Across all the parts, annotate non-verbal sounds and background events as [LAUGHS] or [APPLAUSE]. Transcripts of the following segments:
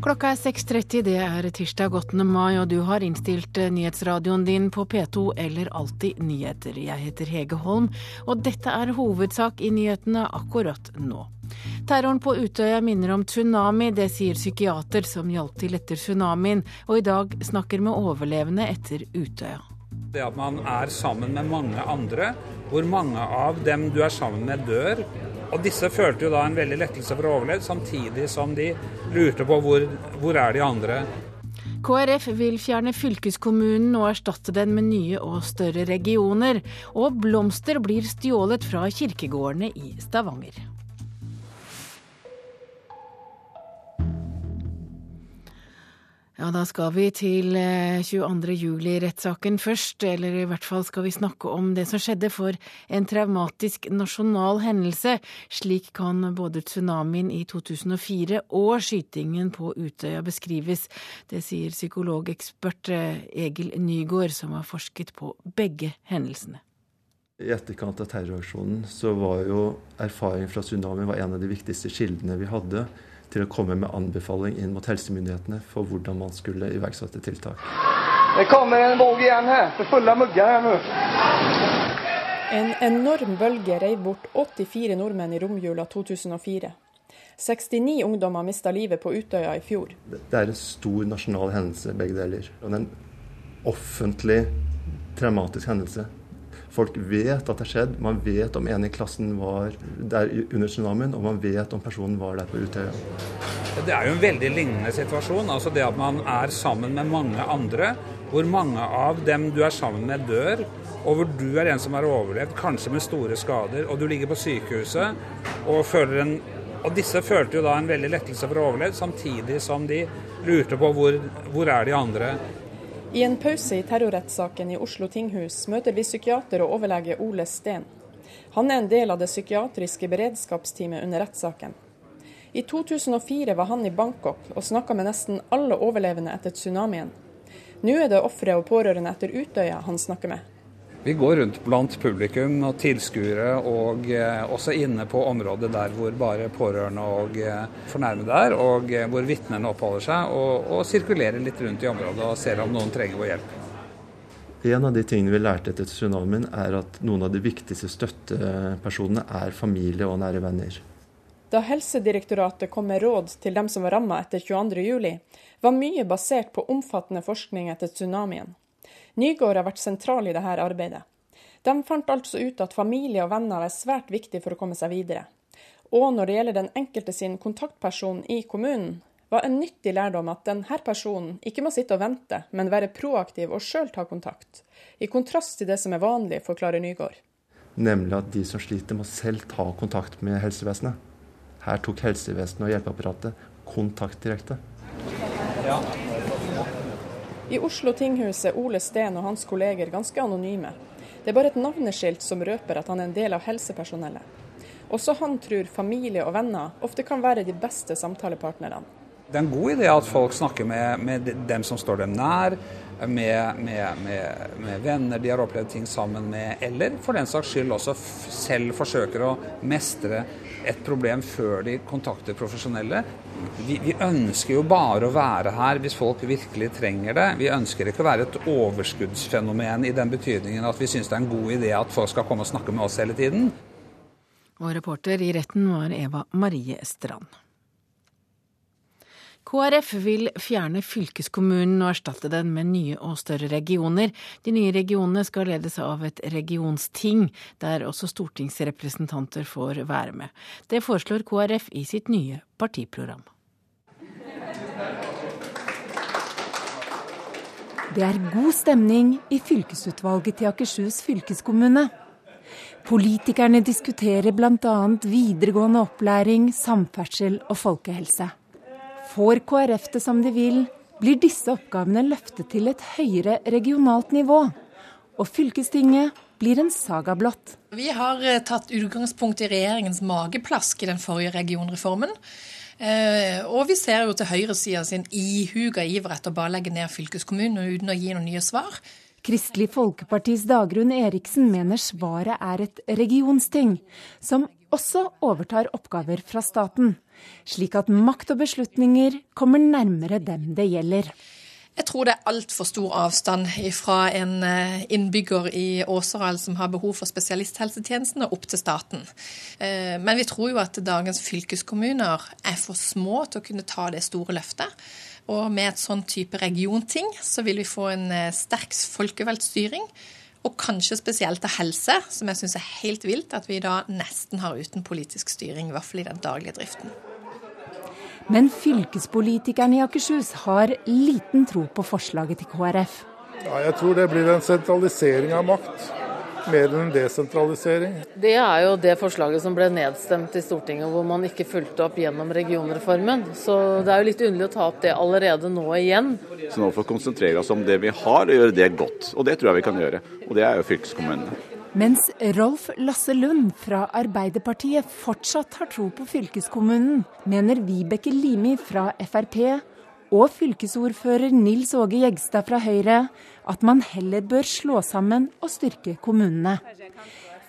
Klokka er 6.30, det er tirsdag 8. mai, og du har innstilt eh, nyhetsradioen din på P2 eller Alltid nyheter. Jeg heter Hege Holm, og dette er hovedsak i nyhetene akkurat nå. Terroren på Utøya minner om tsunami, det sier psykiater som hjalp til etter tsunamien, og i dag snakker med overlevende etter Utøya. Det at man er sammen med mange andre, hvor mange av dem du er sammen med dør, og disse følte jo da en veldig lettelse for å overleve, samtidig som de lurte på hvor, hvor er de andre. KrF vil fjerne fylkeskommunen og erstatte den med nye og større regioner. Og blomster blir stjålet fra kirkegårdene i Stavanger. Ja, Da skal vi til 22. Eh, juli-rettssaken først, eller i hvert fall skal vi snakke om det som skjedde for en traumatisk nasjonal hendelse. Slik kan både tsunamien i 2004 og skytingen på Utøya beskrives. Det sier psykologekspert eh, Egil Nygaard, som har forsket på begge hendelsene. I etterkant av terroraksjonen så var jo erfaring fra tsunamien en av de viktigste kildene vi hadde til å komme med anbefaling inn mot helsemyndighetene for hvordan man skulle iverksette tiltak. Det kommer en våg igjen her, for fulle mugger her nå. En enorm bølge reiv bort 84 nordmenn i romjula 2004. 69 ungdommer mista livet på Utøya i fjor. Det er en stor nasjonal hendelse, begge deler. Og en offentlig traumatisk hendelse Folk vet at det har skjedd. Man vet om en i klassen var der under tsunamien, og man vet om personen var der på Utøya. Det er jo en veldig lignende situasjon. altså Det at man er sammen med mange andre, hvor mange av dem du er sammen med, dør. Og hvor du er en som har overlevd, kanskje med store skader, og du ligger på sykehuset og føler en og disse følte jo da en veldig lettelse for å overleve, samtidig som de lurte på hvor, hvor er de andre. I en pause i terrorrettssaken i Oslo tinghus møter vi psykiater og overlege Ole Steen. Han er en del av det psykiatriske beredskapsteamet under rettssaken. I 2004 var han i Bangkok og snakka med nesten alle overlevende etter tsunamien. Nå er det ofre og pårørende etter Utøya han snakker med. Vi går rundt blant publikum og tilskuere, og eh, også inne på området der hvor bare pårørende og eh, fornærmede er, og eh, hvor vitnene oppholder seg, og, og sirkulerer litt rundt i området og ser om noen trenger vår hjelp. En av de tingene vi lærte etter tsunamien, er at noen av de viktigste støttepersonene er familie og nære venner. Da Helsedirektoratet kom med råd til dem som var ramma etter 22.07, var mye basert på omfattende forskning etter tsunamien. Nygård har vært sentral i dette arbeidet. De fant altså ut at familie og venner er svært viktig for å komme seg videre. Og når det gjelder den enkelte sin kontaktperson i kommunen, var en nyttig lærdom at denne personen ikke må sitte og vente, men være proaktiv og sjøl ta kontakt. I kontrast til det som er vanlig, forklarer Nygård. Nemlig at de som sliter, må selv ta kontakt med helsevesenet. Her tok helsevesenet og hjelpeapparatet kontakt direkte. Ja. I Oslo tinghus er Ole Steen og hans kolleger ganske anonyme. Det er bare et navneskilt som røper at han er en del av helsepersonellet. Også han tror familie og venner ofte kan være de beste samtalepartnerne. Det er en god idé at folk snakker med, med dem som står dem nær, med, med, med, venner de har opplevd ting sammen med, eller for den saks skyld også selv forsøker å mestre et problem før de kontakter profesjonelle. Vi, vi, ønsker jo bare å være her hvis folk virkelig trenger det. Vi ønsker ikke å være et overskuddsfenomen i den betydningen at vi syns det er en god idé at folk skal komme og snakke med oss hele tiden. Og reporter i retten var Eva Marie Strand. KrF vil fjerne fylkeskommunen og erstatte den med nye og større regioner. De nye regionene skal ledes av et regionsting, der også stortingsrepresentanter får være med. Det foreslår KrF i sitt nye partiprogram. Det er god stemning i fylkesutvalget til Akershus fylkeskommune. Politikerne diskuterer bl.a. videregående opplæring, samferdsel og folkehelse. Får KrF det som de vil, blir disse oppgavene løftet til et høyere regionalt nivå. Og fylkestinget blir en saga blått. Vi har eh, tatt utgangspunkt i regjeringens mageplask i den forrige regionreformen. Eh, og vi ser jo til høyresida sin ihuga iver etter å bare legge ned fylkeskommunen uten å gi noen nye svar. Kristelig Folkepartis Dagrun Eriksen mener svaret er et regionsting, som også overtar oppgaver fra staten, slik at makt og beslutninger kommer nærmere dem det gjelder. Jeg tror det er altfor stor avstand fra en eh, innbygger i Åseral som har behov for spesialisthelsetjenesten, og opp til staten. Eh, men vi tror jo at dagens fylkeskommuner er for små til å kunne ta det store løftet. Og med et sånn type regionting så vil vi få en eh, sterk folkevalgt styring. Og kanskje spesielt til helse, som jeg syns er helt vilt at vi da nesten har uten politisk styring, i hvert fall i den daglige driften. Men fylkespolitikerne i Akershus har liten tro på forslaget til KrF. Ja, jeg tror det blir en sentralisering av makt, mer enn en desentralisering. Det er jo det forslaget som ble nedstemt i Stortinget, hvor man ikke fulgte opp gjennom regionreformen. Så det er jo litt underlig å ta opp det allerede nå igjen. Så nå får vi konsentrere oss om det vi har, og gjøre det godt. Og det tror jeg vi kan gjøre. Og det er jo fylkeskommunene. Mens Rolf Lasse Lund fra Arbeiderpartiet fortsatt har tro på fylkeskommunen, mener Vibeke Limi fra Frp og fylkesordfører Nils Åge Jegstad fra Høyre at man heller bør slå sammen og styrke kommunene.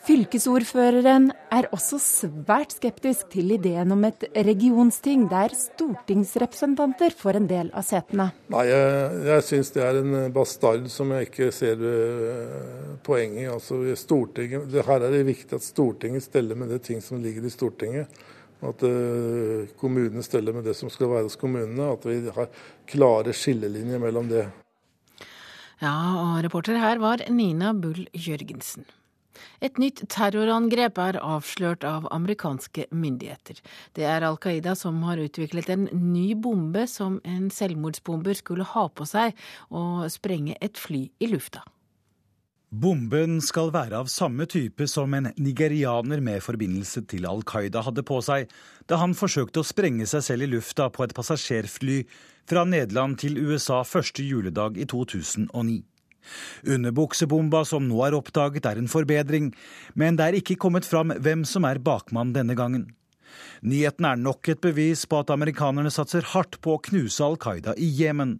Fylkesordføreren er også svært skeptisk til ideen om et regionsting der stortingsrepresentanter får en del av setene. Nei, Jeg, jeg syns det er en bastard som jeg ikke ser uh, poenget i. Altså, Stortinget, her er det viktig at Stortinget steller med det ting som ligger i Stortinget. At uh, kommunene steller med det som skal være hos kommunene. At vi har klare skillelinjer mellom det. Ja, og reporter her var Nina Bull Jørgensen. Et nytt terrorangrep er avslørt av amerikanske myndigheter. Det er Al Qaida som har utviklet en ny bombe som en selvmordsbomber skulle ha på seg og sprenge et fly i lufta. Bomben skal være av samme type som en nigerianer med forbindelse til Al Qaida hadde på seg da han forsøkte å sprenge seg selv i lufta på et passasjerfly fra Nederland til USA første juledag i 2009. Underbuksebomba som nå er oppdaget, er en forbedring, men det er ikke kommet fram hvem som er bakmann denne gangen. Nyheten er nok et bevis på at amerikanerne satser hardt på å knuse Al Qaida i Jemen.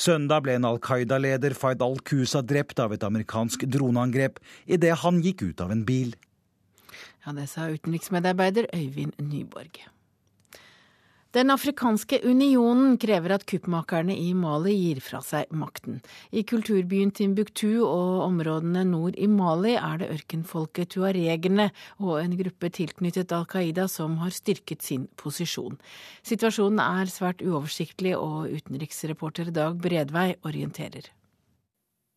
Søndag ble en Al Qaida-leder, Faid al-Qusa, drept av et amerikansk droneangrep idet han gikk ut av en bil. Ja, Det sa utenriksmedarbeider Øyvind Nyborg. Den afrikanske unionen krever at kuppmakerne i Mali gir fra seg makten. I kulturbyen Timbuktu og områdene nord i Mali er det ørkenfolket tuaregene og en gruppe tilknyttet Al Qaida som har styrket sin posisjon. Situasjonen er svært uoversiktlig, og utenriksreporter Dag Bredvei orienterer.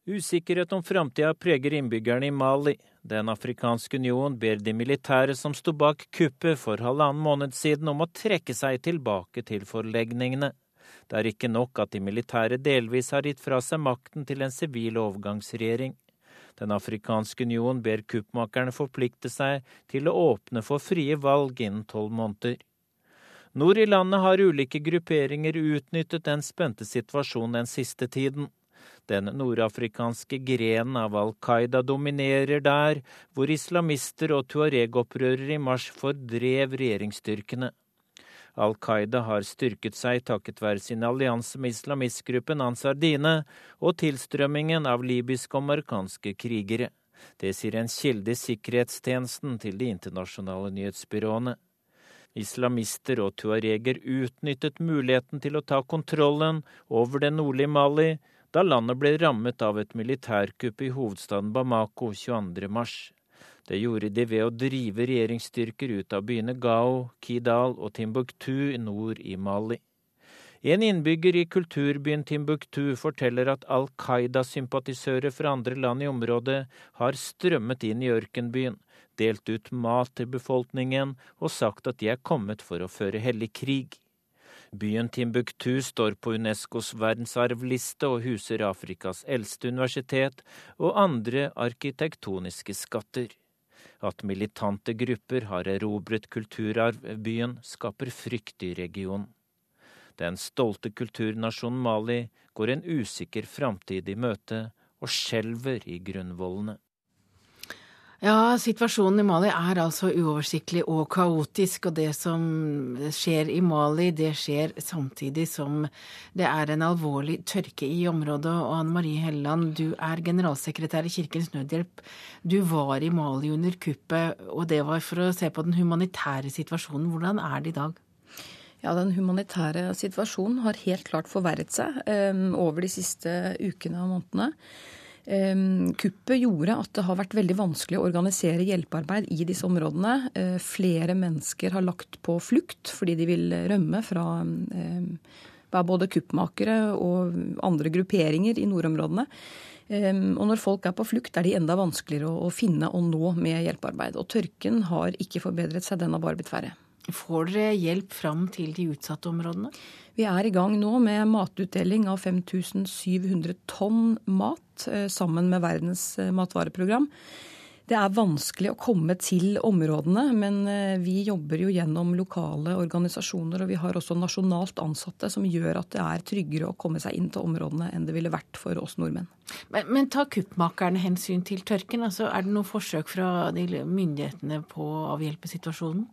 Usikkerhet om framtida preger innbyggerne i Mali. Den afrikanske union ber de militære som sto bak kuppet for halvannen måned siden om å trekke seg tilbake til forlegningene. Det er ikke nok at de militære delvis har gitt fra seg makten til en sivil overgangsregjering. Den afrikanske union ber kuppmakerne forplikte seg til å åpne for frie valg innen tolv måneder. Nord i landet har ulike grupperinger utnyttet den spente situasjonen den siste tiden. Den nordafrikanske grenen av Al Qaida dominerer der, hvor islamister og tuareg-opprørere i mars fordrev regjeringsstyrkene. Al Qaida har styrket seg takket være sin allianse med islamistgruppen Ansar Dine og tilstrømmingen av libyske og amerikanske krigere. Det sier en kilde i sikkerhetstjenesten til de internasjonale nyhetsbyråene. Islamister og tuareger utnyttet muligheten til å ta kontrollen over det nordlige Mali, da landet ble rammet av et militærkupp i hovedstaden Bamako 22.3. Det gjorde de ved å drive regjeringsstyrker ut av byene Gao, Kidal og Timbuktu nord i Mali. En innbygger i kulturbyen Timbuktu forteller at Al Qaida-sympatisører fra andre land i området har strømmet inn i ørkenbyen, delt ut mat til befolkningen og sagt at de er kommet for å føre hellig krig. Byen Timbuktu står på Unescos verdensarvliste og huser Afrikas eldste universitet og andre arkitektoniske skatter. At militante grupper har erobret kulturarvbyen, skaper frykt i regionen. Den stolte kulturnasjonen Mali går en usikker framtid i møte og skjelver i grunnvollene. Ja, situasjonen i Mali er altså uoversiktlig og kaotisk, og det som skjer i Mali, det skjer samtidig som det er en alvorlig tørke i området. Og Anne Marie Helleland, du er generalsekretær i Kirkens Nødhjelp. Du var i Mali under kuppet, og det var for å se på den humanitære situasjonen. Hvordan er det i dag? Ja, Den humanitære situasjonen har helt klart forverret seg um, over de siste ukene og månedene. Kuppet gjorde at det har vært veldig vanskelig å organisere hjelpearbeid i disse områdene. Eh, flere mennesker har lagt på flukt fordi de vil rømme fra både kuppmakere og andre grupperinger i nordområdene. Og når folk er på flukt, er de enda vanskeligere å finne og nå med hjelpearbeid. Og tørken har ikke forbedret seg, den har bare blitt færre. Får dere hjelp fram til de utsatte områdene? Vi er i gang nå med matutdeling av 5700 tonn mat eh, sammen med Verdens eh, matvareprogram. Det er vanskelig å komme til områdene, men eh, vi jobber jo gjennom lokale organisasjoner. Og vi har også nasjonalt ansatte som gjør at det er tryggere å komme seg inn til områdene enn det ville vært for oss nordmenn. Men, men tar kuppmakerne hensyn til tørken? Altså, er det noe forsøk fra de myndighetene på å avhjelpe situasjonen?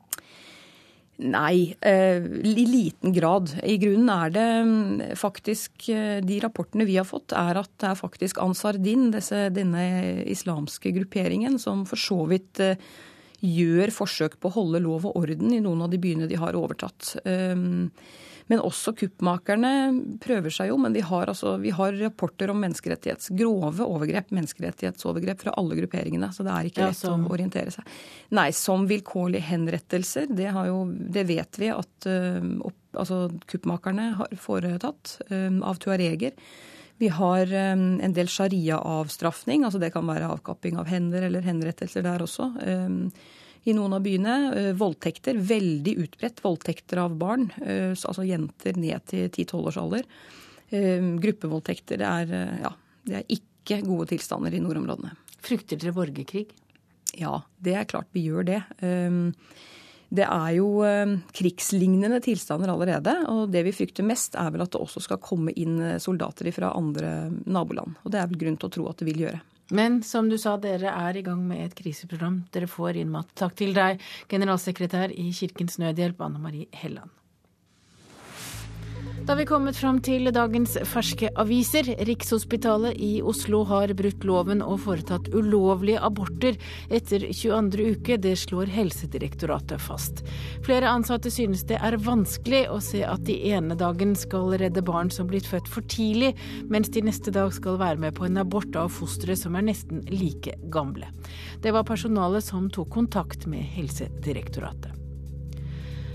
Nei, eh, i liten grad. I grunnen er det mm, faktisk eh, De rapportene vi har fått, er at det er faktisk Ansar Din, disse, denne islamske grupperingen, som for så vidt eh, gjør forsøk på å holde lov og orden i noen av de byene de har overtatt. Men også kuppmakerne prøver seg jo. Men vi har, altså, vi har rapporter om menneskerettighets, grove overgrep, menneskerettighetsovergrep fra alle grupperingene. Så det er ikke lett ja, å orientere seg. Nei, som vilkårlige henrettelser, det, jo, det, vet vi at uh, opp, altså, kuppmakerne har foretatt uh, av tuareger. Vi har um, en del sharia-avstrafning, altså det kan være avkapping av hender eller henrettelser der også. I noen av byene. Eh, voldtekter, veldig utbredt. Voldtekter av barn, eh, altså jenter ned til 10-12 års alder. Eh, gruppevoldtekter. Det er, ja, det er ikke gode tilstander i nordområdene. Frykter dere borgerkrig? Ja, det er klart vi gjør det. Det er jo krigslignende tilstander allerede. Og det vi frykter mest, er vel at det også skal komme inn soldater fra andre naboland. Og det er vel grunn til å tro at det vil gjøre. Men som du sa, dere er i gang med et kriseprogram. Dere får inn mat. Takk til deg, generalsekretær i Kirkens Nødhjelp, Anne Marie Helland. Da har vi kommet fram til dagens ferske aviser. Rikshospitalet i Oslo har brutt loven og foretatt ulovlige aborter etter 22. uke. Det slår Helsedirektoratet fast. Flere ansatte synes det er vanskelig å se at de ene dagen skal redde barn som blitt født for tidlig, mens de neste dag skal være med på en abort av fostre som er nesten like gamle. Det var personalet som tok kontakt med Helsedirektoratet.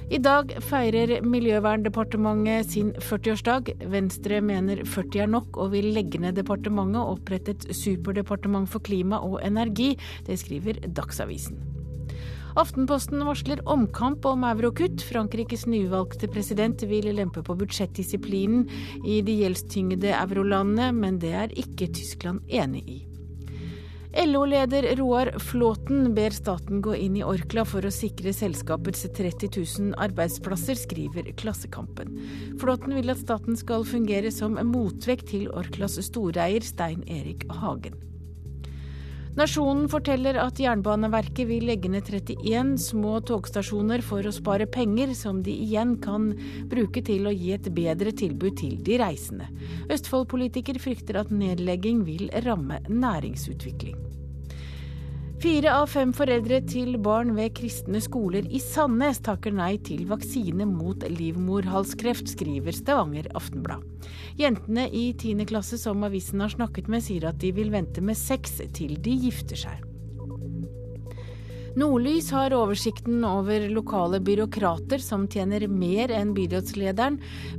I dag feirer Miljøverndepartementet sin 40-årsdag. Venstre mener 40 er nok og vil legge ned departementet og opprette et superdepartement for klima og energi. Det skriver Dagsavisen. Aftenposten varsler omkamp om eurokutt. Frankrikes nyvalgte president vil lempe på budsjettdisiplinen i de gjeldstyngede eurolandene, men det er ikke Tyskland enig i. LO-leder Roar Flåten ber staten gå inn i Orkla for å sikre selskapets 30 000 arbeidsplasser, skriver Klassekampen. Flåten vil at staten skal fungere som motvekt til Orklas storeier Stein Erik Hagen. Nasjonen forteller at Jernbaneverket vil legge ned 31 små togstasjoner for å spare penger, som de igjen kan bruke til å gi et bedre tilbud til de reisende. Østfold-politiker frykter at nedlegging vil ramme næringsutvikling. Fire av fem foreldre til barn ved kristne skoler i Sandnes takker nei til vaksine mot livmorhalskreft, skriver Stavanger Aftenblad. Jentene i tiende klasse som avisen har snakket med, sier at de vil vente med sex til de gifter seg. Nordlys har oversikten over lokale byråkrater som tjener mer enn byrådslederen.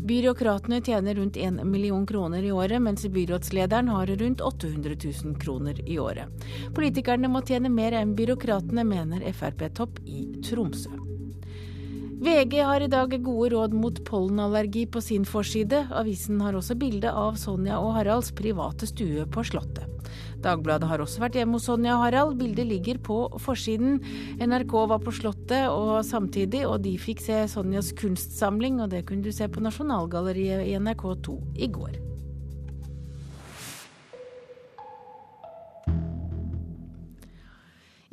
Byråkratene tjener rundt 1 million kroner i året, mens byrådslederen har rundt 800 000 kroner i året. Politikerne må tjene mer enn byråkratene, mener Frp-topp i Tromsø. VG har i dag gode råd mot pollenallergi på sin forside. Avisen har også bilde av Sonja og Haralds private stue på Slottet. Dagbladet har også vært hjemme hos Sonja og Harald. Bildet ligger på forsiden. NRK var på Slottet og samtidig, og de fikk se Sonjas kunstsamling, og det kunne du se på Nasjonalgalleriet i NRK2 i går.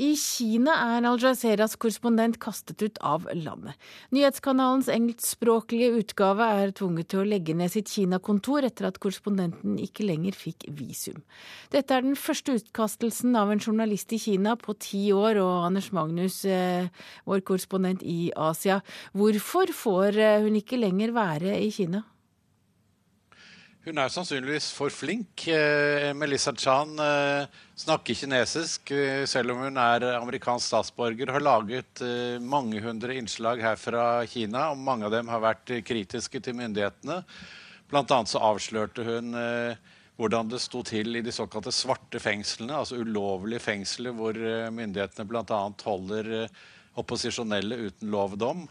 I Kina er Al-Jazeeras korrespondent kastet ut av landet. Nyhetskanalens engelskspråklige utgave er tvunget til å legge ned sitt Kina-kontor etter at korrespondenten ikke lenger fikk visum. Dette er den første utkastelsen av en journalist i Kina på ti år, og Anders Magnus, eh, vår korrespondent i Asia, hvorfor får eh, hun ikke lenger være i Kina? Hun er sannsynligvis for flink. Eh, Melissa Chan eh, snakker kinesisk, eh, selv om hun er amerikansk statsborger. Har laget mange hundre innslag her fra Kina, og mange av dem har vært kritiske til myndighetene. Blant annet så avslørte hun hvordan det sto til i de såkalte svarte fengslene, altså ulovlige fengsler hvor myndighetene bl.a. holder opposisjonelle uten lov og dom.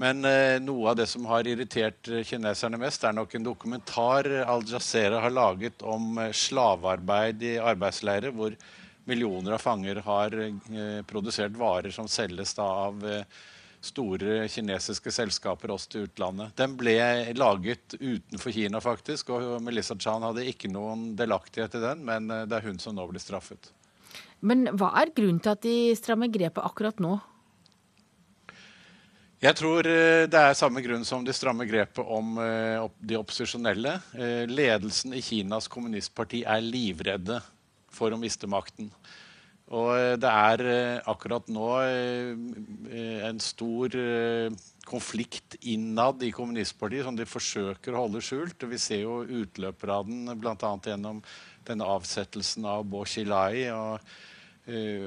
Men eh, noe av det som har irritert eh, kineserne mest, er nok en dokumentar Al Jazeera har laget om eh, slavearbeid i arbeidsleirer, hvor millioner av fanger har eh, produsert varer som selges da, av eh, store kinesiske selskaper også til utlandet. Den ble laget utenfor Kina, faktisk, og Melissa Chan hadde ikke noen delaktighet i den, men eh, det er hun som nå blir straffet. Men hva er grunnen til at de strammer grepet akkurat nå? Jeg tror eh, det er samme grunn som det stramme grepet om eh, de opposisjonelle. Eh, ledelsen i Kinas kommunistparti er livredde for å miste makten. Og det er akkurat nå en stor konflikt innad i kommunistpartiet som de forsøker å holde skjult. Vi ser jo utløpere av den bl.a. gjennom denne avsettelsen av Bo Xilai. og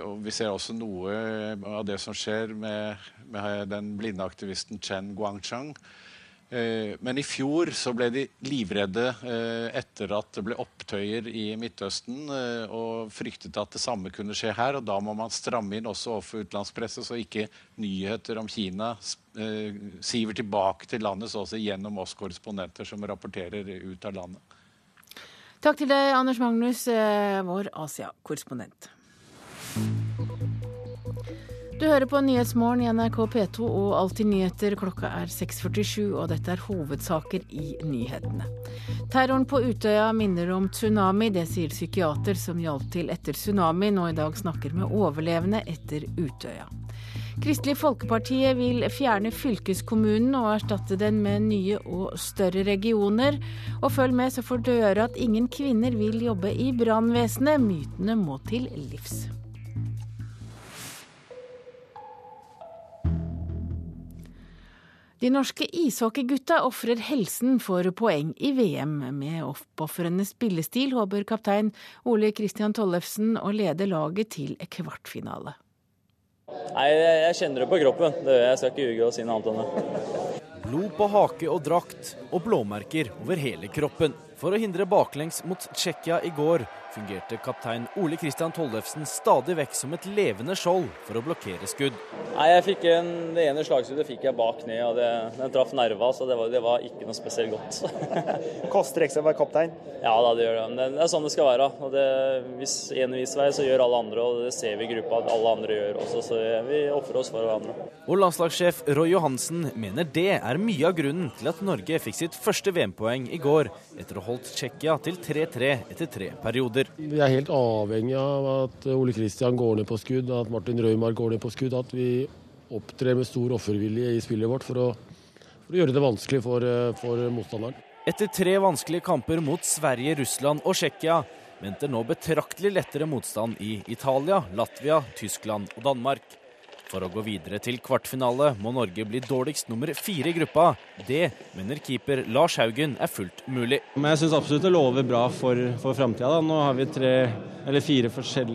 og vi ser også noe av det som skjer med, med den blinde aktivisten Chen Guangchang. Eh, men i fjor så ble de livredde eh, etter at det ble opptøyer i Midtøsten, og fryktet at det samme kunne skje her. og Da må man stramme inn også overfor utenlandspresset, så ikke nyheter om Kina siver tilbake til landet, så også gjennom oss korrespondenter som rapporterer ut av landet. Takk til deg, Anders Magnus, vår Asia-korrespondent. Du hører på Nyhetsmorgen i NRK P2 og Alltid nyheter. Klokka er 6.47, og dette er hovedsaker i nyhetene. Terroren på Utøya minner om tsunami, det sier psykiater som hjalp til etter tsunamien, og i dag snakker med overlevende etter Utøya. Kristelig Folkeparti vil fjerne fylkeskommunen og erstatte den med nye og større regioner. Og følg med, så får du høre at ingen kvinner vil jobbe i brannvesenet. Mytene må til livs. De norske ishockeygutta ofrer helsen for poeng i VM. Med oppofrende spillestil håper kaptein Ole Kristian Tollefsen å lede laget til kvartfinale. Nei, Jeg kjenner det på kroppen. Det, jeg skal ikke ljuge og si noe annet enn det. Blod på hake og drakt, og blåmerker over hele kroppen. For å hindre baklengs mot Tsjekkia i går fungerte kaptein Ole Kristian Tollefsen stadig vekk som et levende skjold for å blokkere skudd. Nei, jeg fikk en, Det ene slagskuddet fikk jeg bak ned, og det, den traff nerva, så det var, det var, ikke noe spesielt godt. [LAUGHS] Koster ekstra å være kaptein? Ja da, det gjør det. Det, det er sånn det skal være. Og det, hvis en viser vei, så gjør alle andre, og det ser vi i gruppa at alle andre gjør også, så vi ofrer oss for hverandre. Og landslagssjef Roy Johansen mener det er mye av grunnen til at Norge fikk sitt første VM-poeng i går, etter å ha holdt Tsjekkia til 3-3 etter tre perioder minutter. Vi er helt avhengig av at Ole Kristian går ned på skudd, at Martin Røymark går ned på skudd. At vi opptrer med stor offervilje i spillet vårt for å, for å gjøre det vanskelig for, for motstanderen. Etter tre vanskelige kamper mot Sverige, Russland og Tsjekkia venter nå betraktelig lettere motstand i Italia, Latvia, Tyskland og Danmark. For å gå videre til kvartfinale må Norge bli dårligst nummer fire i gruppa. Det mener keeper Lars Haugen er fullt mulig. Men jeg syns absolutt det lover bra for, for framtida. Nå har vi tre eller fire forskjell,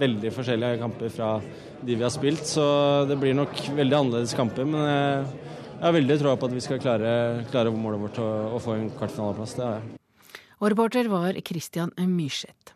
veldig forskjellige kamper fra de vi har spilt, så det blir nok veldig annerledes kamper. Men jeg, jeg har veldig troa på at vi skal klare, klare målet vårt å, å få en kvartfinaleplass. Det har jeg. Og reporter var Christian Myrseth.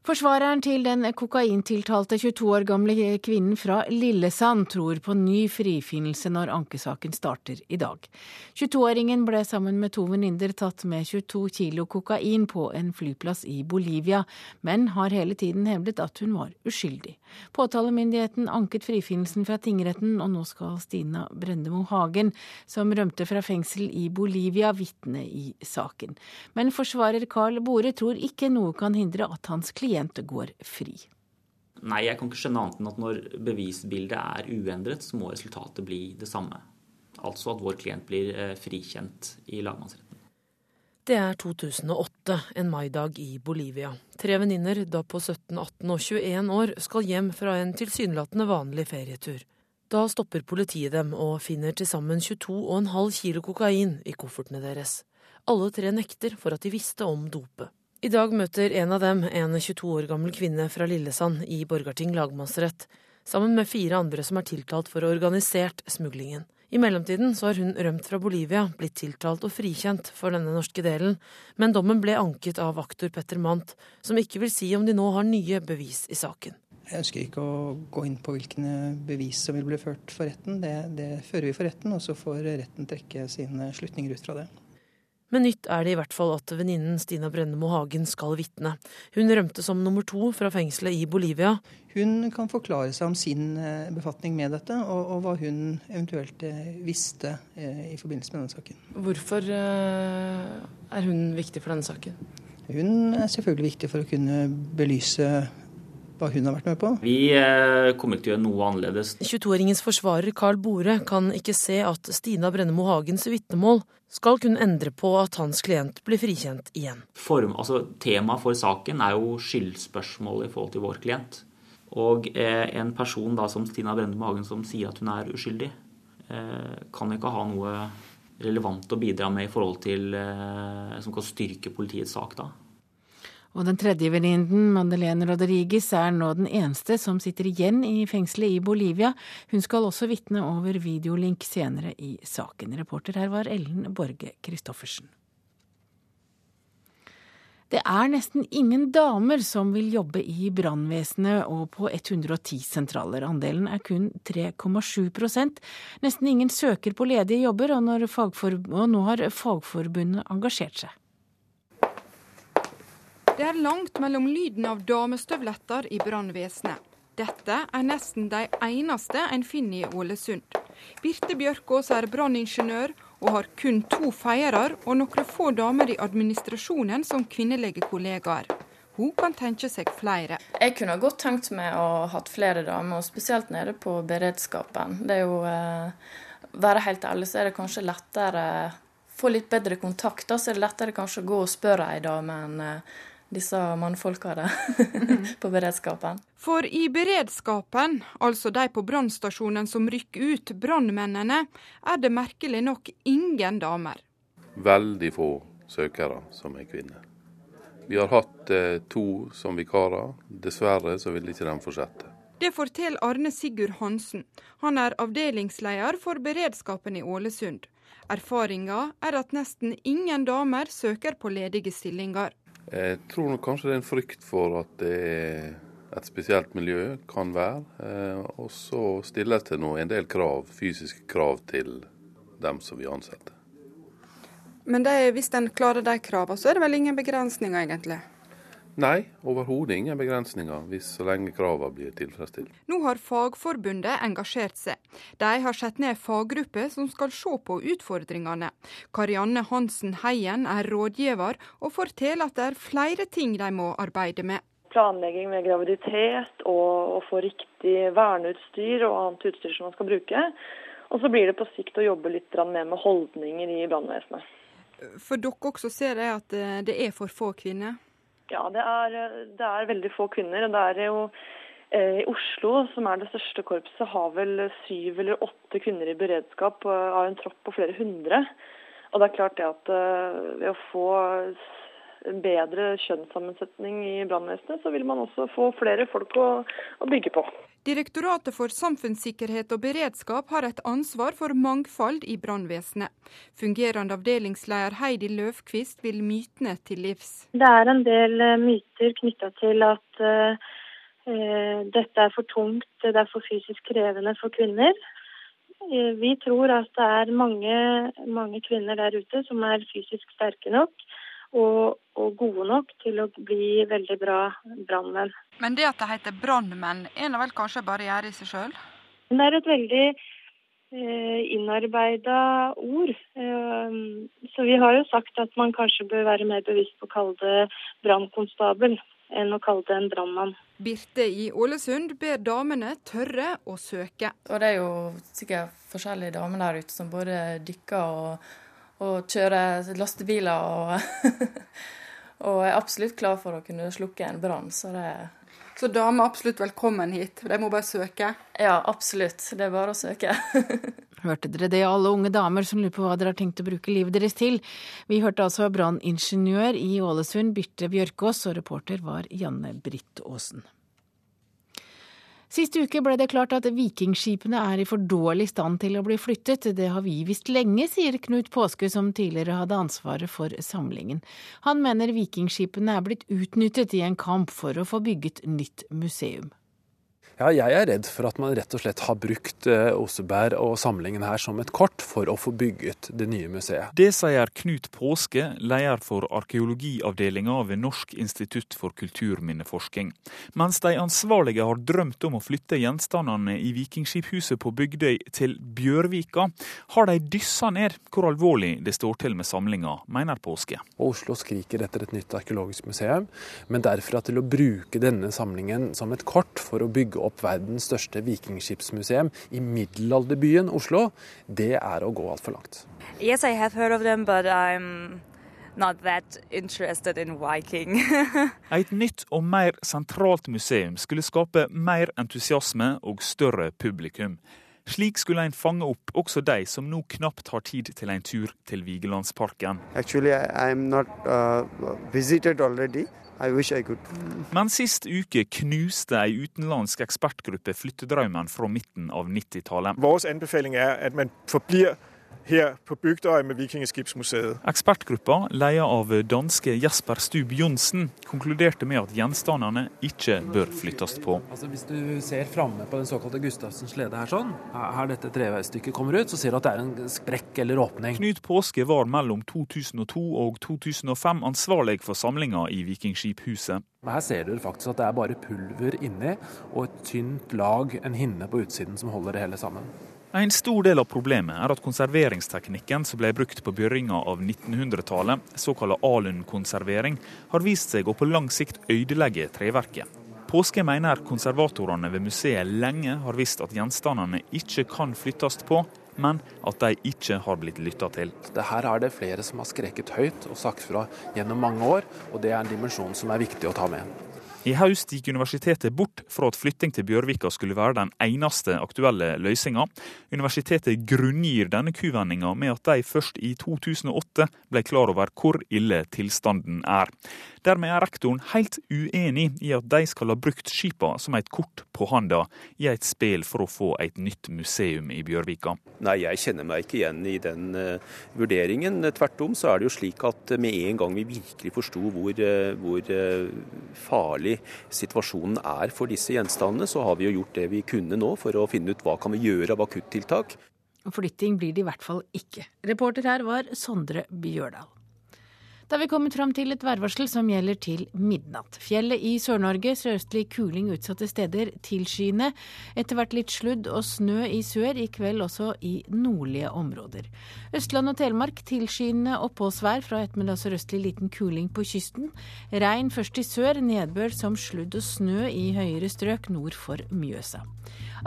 Forsvareren til den kokaintiltalte 22 år gamle kvinnen fra Lillesand tror på ny frifinnelse når ankesaken starter i dag. 22-åringen ble sammen med to venninner tatt med 22 kilo kokain på en flyplass i Bolivia, men har hele tiden hevdet at hun var uskyldig. Påtalemyndigheten anket frifinnelsen fra tingretten, og nå skal Stina Brendemo Hagen, som rømte fra fengsel i Bolivia, vitne i saken. Men forsvarer Carl Bore tror ikke noe kan hindre at hans klient går fri. Nei, jeg kan ikke skjønne annet enn at når bevisbildet er uendret, så må resultatet bli det samme. Altså at vår klient blir eh, frikjent i lagmannsretten. Det er 2008, en maidag i Bolivia. Tre venninner, da på 17, 18 og 21 år, skal hjem fra en tilsynelatende vanlig ferietur. Da stopper politiet dem og finner til sammen 22,5 kilo kokain i koffertene deres. Alle tre nekter for at de visste om dopet. I dag møter en av dem, en 22 år gammel kvinne fra Lillesand i Borgarting lagmannsrett, sammen med fire andre som er tiltalt for organisert smuglingen. I mellomtiden så har hun rømt fra Bolivia, blitt tiltalt og frikjent for denne norske delen, men dommen ble anket av aktor Petter Mandt, som ikke vil si om de nå har nye bevis i saken. Jeg ønsker ikke å gå inn på hvilke bevis som vil bli ført for retten. Det, det fører vi for retten, og så får retten trekke sine slutninger ut fra det. Men nytt er det i hvert fall at venninnen Stina Brennemo Hagen skal vitne. Hun rømte som nummer to fra fengselet i Bolivia. Hun kan forklare seg om sin eh, befatning med dette, og, og hva hun eventuelt eh, visste eh, i forbindelse med denne saken. Hvorfor er hun viktig for denne saken? Hun er selvfølgelig viktig for å kunne belyse hva hun har vært med på. Vi eh, kommer ikke til å gjøre noe annerledes. 22-åringens forsvarer Carl Bore kan ikke se at Stina Brennemo Hagens vitnemål skal kunne endre på at hans klient blir frikjent igjen. Form, altså, Temaet for saken er jo skyldspørsmålet i forhold til vår klient. Og eh, en person da som Stina Brennemo Hagen som sier at hun er uskyldig, eh, kan ikke ha noe relevant å bidra med i forhold til eh, som kan styrke politiets sak da. Og den tredje venninnen, Madeleine Rodriguez, er nå den eneste som sitter igjen i fengselet i Bolivia. Hun skal også vitne over videolink senere i saken. Reporter her var Ellen Borge Christoffersen. Det er nesten ingen damer som vil jobbe i brannvesenet og på 110 sentraler. Andelen er kun 3,7% Nesten ingen søker på ledige jobber, og, og nå har Fagforbundet engasjert seg. Det er langt mellom lyden av damestøvletter i brannvesenet. Dette er nesten de eneste en finner i Ålesund. Birte Bjørkås er branningeniør og har kun to feiere og noen få damer i administrasjonen som kvinnelige kollegaer. Hun kan tenke seg flere. Jeg kunne godt tenkt meg å ha hatt flere damer, og spesielt nede på beredskapen. Det er jo eh, Være helt ærlig, så er det kanskje lettere få litt bedre kontakt. Da så er det lettere kanskje å gå og spørre ei dame enn eh, disse mannfolka [LAUGHS] der på beredskapen. For i beredskapen, altså de på brannstasjonen som rykker ut, brannmennene, er det merkelig nok ingen damer. Veldig få søkere som er kvinner. Vi har hatt eh, to som vikarer. Dessverre så vil ikke de fortsette. Det forteller Arne Sigurd Hansen. Han er avdelingsleder for beredskapen i Ålesund. Erfaringa er at nesten ingen damer søker på ledige stillinger. Jeg tror nok kanskje det er en frykt for at det er et spesielt miljø, kan være. Eh, og så stilles det nå en del krav, fysiske krav til dem som vi ansetter. Men det, hvis en klarer de kravene, så er det vel ingen begrensninger, egentlig? Nei, overhodet ingen begrensninger, hvis så lenge kravene blir tilfredsstilt. Nå har Fagforbundet engasjert seg. De har satt ned faggruppe som skal se på utfordringene. Karianne Hansen Heien er rådgiver, og forteller at det er flere ting de må arbeide med. Planlegging med graviditet og å få riktig verneutstyr og annet utstyr som man skal bruke. Og så blir det på sikt å jobbe litt mer med holdninger i brannvesenet. For dere også ser jeg at det er for få kvinner? Ja, det er, det er, veldig få kvinner. Det er jo eh, I Oslo, som er det største korpset, har vel syv eller åtte kvinner i beredskap av en tropp på flere hundre. Og det er klart det at eh, ved å få bedre kjønnssammensetning i brannvesenet, så vil man også få flere folk å, å bygge på. Direktoratet for samfunnssikkerhet og beredskap har et ansvar for mangfold i brannvesenet. Fungerende avdelingsleder Heidi Løvkvist vil mytene til livs. Det er en del eh, myter knytta til at uh, dette er for tungt, det er for fysisk krevende for kvinner. Vi tror at det er mange, mange kvinner der ute som er fysisk sterke nok og, og, gode nok til å bli veldig bra brannmenn. Men det at det heter brannmenn, er det vel kanskje barriere i seg sjøl? Det er et veldig eh, innarbeida ord. Eh, så vi har jo sagt at man kanskje bør være mer bevisst på å kalle det brannkonstabel enn å kalle det en brannmann. Birte i Ålesund ber damene tørre å søke. Og det er jo sikkert forskjellige damer der ute som både dykker og, og kjører lastebiler og, [LAUGHS] og er absolutt klar for å kunne slukke en brann. Så det så damer er absolutt velkommen hit. De må bare søke? Ja, absolutt. Det er bare å søke. [LAUGHS] Hørte dere det, alle unge damer som lurer på hva dere har tenkt å bruke livet deres til? Vi hørte altså branningeniør i Ålesund, Birte Bjørkås, og reporter var Janne Britt Aasen. Sist uke ble det klart at vikingskipene er i for dårlig stand til å bli flyttet. Det har vi visst lenge, sier Knut Påske, som tidligere hadde ansvaret for samlingen. Han mener vikingskipene er blitt utnyttet i en kamp for å få bygget nytt museum. Ja, jeg er redd for at man rett og slett har brukt eh, Oseberg og samlingen her som et kort for å få bygget det nye museet. Det sier Knut Påske, leder for arkeologiavdelinga ved Norsk institutt for kulturminneforsking. Mens de ansvarlige har drømt om å flytte gjenstandene i Vikingskiphuset på Bygdøy til Bjørvika, har de dyssa ned hvor alvorlig det står til med samlinga, mener Påske. Oslo skriker etter et nytt arkeologisk museum, men derfra til å bruke denne samlingen som et kort for å bygge opp opp verdens største vikingskipsmuseum i middelalderbyen Oslo, det er å gå altfor langt. Yes, I have heard of them, but I'm not that interested in Viking. [LAUGHS] Et nytt og mer sentralt museum skulle skape mer entusiasme og større publikum. Slik skulle en fange opp også de som nå knapt har tid til en tur til Vigelandsparken. Actually, Men sist uke knuste ei utenlandsk ekspertgruppe flyttedrømmen fra midten av 90-tallet. Vår anbefaling er at man forblir her på Bygdøy med Vikingskipsmuseet. Ekspertgruppa, ledet av danske Jesper Stub Johnsen, konkluderte med at gjenstandene ikke bør flyttes på. Altså, hvis du ser framme på den såkalte Gustavsens slede her sånn, her dette treveistykket kommer ut, så ser du at det er en sprekk eller åpning. Knut Påske var mellom 2002 og 2005 ansvarlig for samlinga i Vikingskiphuset. Her ser du faktisk at det er bare pulver inni og et tynt lag, en hinne på utsiden, som holder det hele sammen. En stor del av problemet er at konserveringsteknikken som ble brukt på begynnelsen av 1900-tallet, såkalt alunkonservering, har vist seg å på lang sikt ødelegge treverket. Påske mener konservatorene ved museet lenge har visst at gjenstandene ikke kan flyttes på, men at de ikke har blitt lytta til. Her er det flere som har skreket høyt og sagt fra gjennom mange år, og det er en dimensjon som er viktig å ta med. I høst gikk universitetet bort fra at flytting til Bjørvika skulle være den eneste aktuelle løsninga. Universitetet grunngir denne kuvendinga med at de først i 2008 ble klar over hvor ille tilstanden er. Dermed er rektoren helt uenig i at de skal ha brukt skipa som et kort på handa i et spill for å få et nytt museum i Bjørvika. Nei, jeg kjenner meg ikke igjen i den uh, vurderingen. Tvert om så er det jo slik at med en gang vi virkelig forsto hvor, uh, hvor uh, farlig situasjonen er for disse gjenstandene, så har vi jo gjort det vi kunne nå for å finne ut hva kan vi gjøre av akuttiltak. Flytting blir det i hvert fall ikke. Reporter her var Sondre Bjørdal. Da vi kommet fram til et værvarsel som gjelder til midnatt. Fjellet i Sør-Norge sørøstlig kuling utsatte steder tilskyende. Etter hvert litt sludd og snø i sør, i kveld også i nordlige områder. Østland og Telemark tilskyende oppholdsvær fra ettermiddag sørøstlig liten kuling på kysten. Regn først i sør, nedbør som sludd og snø i høyere strøk nord for Mjøsa.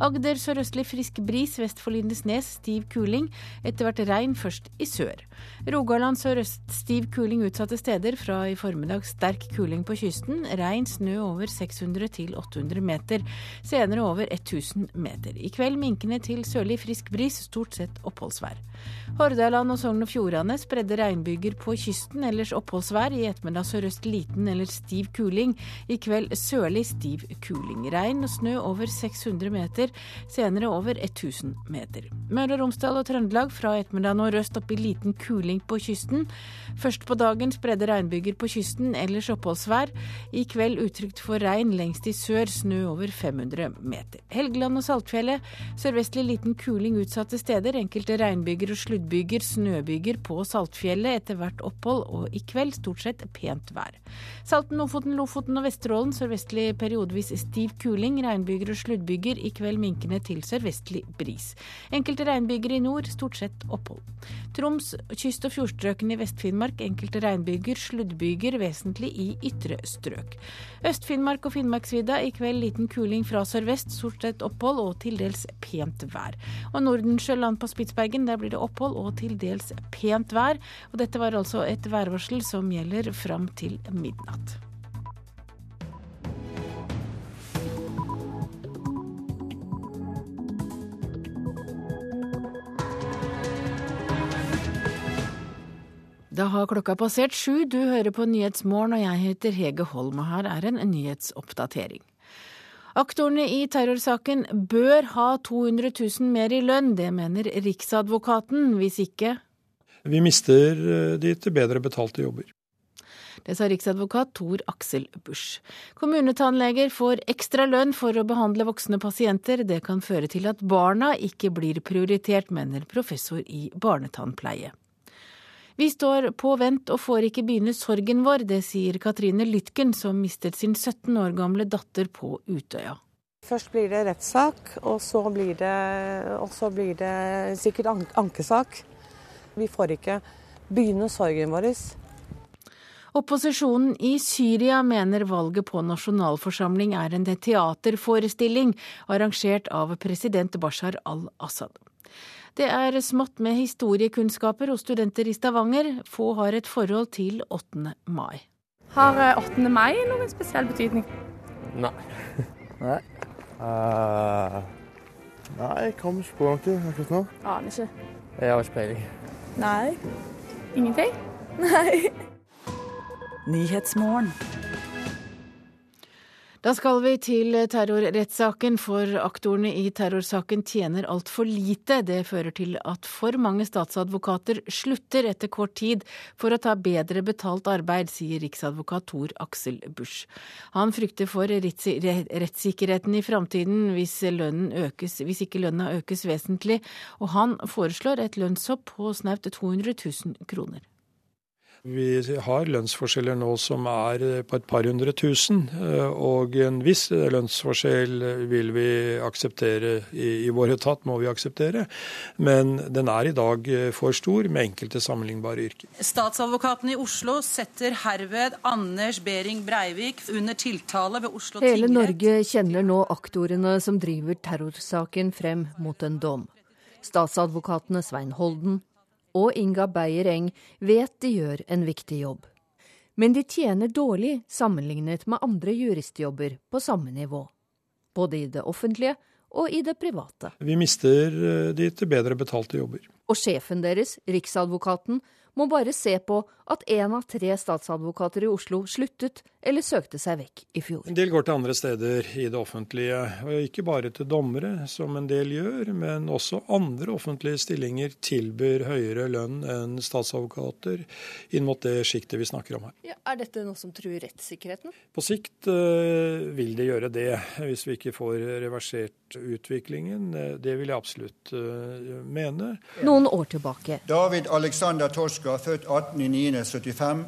Agder sørøstlig frisk bris vest for Lindesnes, stiv kuling. Etter hvert regn først i sør. Rogaland sørøst stiv kuling utsatte steder. Fra i formiddag sterk kuling på kysten. Regn, snø over 600 til 800 meter. Senere over 1000 meter. I kveld minkende til sørlig frisk bris, stort sett oppholdsvær. Hordaland og Sogn og Fjordane spredde regnbyger på kysten, ellers oppholdsvær. I ettermiddag sørøst liten eller stiv kuling. I kveld sørlig stiv kuling. Regn og snø over 600 meter meter, senere over 1000 meter. Møre og Romsdal og Trøndelag fra ettermiddag nordøst opp i liten kuling på kysten. Først på dagen spredde regnbyger på kysten, ellers oppholdsvær. I kveld utrygt for regn lengst i sør, snø over 500 meter. Helgeland og Saltfjellet sørvestlig liten kuling utsatte steder. Enkelte regnbyger og sluddbyger, snøbyger på Saltfjellet. Etter hvert opphold, og i kveld stort sett pent vær. Salten, Ofoten, Lofoten og Vesterålen sørvestlig periodevis stiv kuling. Regnbyger og sluddbyger. I kveld likevel minkende til sørvestlig bris. Enkelte regnbyger i nord, stort sett opphold. Troms, kyst- og fjordstrøkene i Vest-Finnmark enkelte regnbyger, sluddbyger vesentlig i ytre strøk. Øst-Finnmark og Finnmarksvidda i kveld liten kuling fra sørvest, stort sett opphold og til dels pent vær. Og Nordensjøland på Spitsbergen, der blir det opphold og til dels pent vær. Og dette var altså et værvarsel som gjelder fram til midnatt. Da har klokka passert sju. Du hører på Nyhetsmorgen, og jeg heter Hege Holm, og her er en nyhetsoppdatering. Aktorene i terrorsaken bør ha 200 000 mer i lønn, det mener Riksadvokaten. Hvis ikke Vi mister eh, de til bedre betalte jobber. Det sa riksadvokat Tor Aksel Busch. Kommunetannleger får ekstra lønn for å behandle voksne pasienter. Det kan føre til at barna ikke blir prioritert, mener professor i barnetannpleie. Vi står på vent og får ikke begynne sorgen vår, det sier Katrine Lytken, som mistet sin 17 år gamle datter på Utøya. Først blir det rettssak, og så blir det, og så blir det sikkert ankesak. Vi får ikke begynne sorgen vår. Opposisjonen i Syria mener valget på nasjonalforsamling er en teaterforestilling arrangert av president Bashar al-Assad. Det er smått med historiekunnskaper hos studenter i Stavanger. Få har et forhold til 8. mai. Har 8. mai noen spesiell betydning? Nei. Nei. Uh, nei, jeg kommer ikke på noe akkurat nå. Aner ikke. Jeg har ikke peiling. Nei. Ingenting? [LAUGHS] Nei. Nyhetsmorgen. Da skal vi til terrorrettssaken, for aktorene i terrorsaken tjener altfor lite. Det fører til at for mange statsadvokater slutter etter kort tid for å ta bedre betalt arbeid, sier riksadvokat Tor Aksel Busch. Han frykter for rettssikkerheten i framtiden hvis, hvis ikke lønna økes vesentlig, og han foreslår et lønnshopp på snaut 200 000 kroner. Vi har lønnsforskjeller nå som er på et par hundre tusen, og en viss lønnsforskjell vil vi akseptere i, i vår etat, må vi akseptere. Men den er i dag for stor med enkelte sammenlignbare yrker. Statsadvokaten i Oslo setter herved Anders Behring Breivik under tiltale ved Oslo tingrett. Hele Norge kjenner nå aktorene som driver terrorsaken frem mot en dom. Statsadvokatene Svein Holden, og Inga Beyer Eng vet de gjør en viktig jobb. Men de tjener dårlig sammenlignet med andre juristjobber på samme nivå. Både i det offentlige og i det private. Vi mister de til bedre betalte jobber. Og sjefen deres, Riksadvokaten, må bare se på at én av tre statsadvokater i Oslo sluttet eller søkte seg vekk i fjor. En del går til andre steder i det offentlige, og ikke bare til dommere, som en del gjør, men også andre offentlige stillinger tilbyr høyere lønn enn statsadvokater inn mot det sjiktet vi snakker om her. Ja, er dette noe som truer rettssikkerheten? På sikt øh, vil det gjøre det, hvis vi ikke får reversert utviklingen. Det vil jeg absolutt øh, mene. Noen år tilbake. David Alexander Torsk født 18.9.75,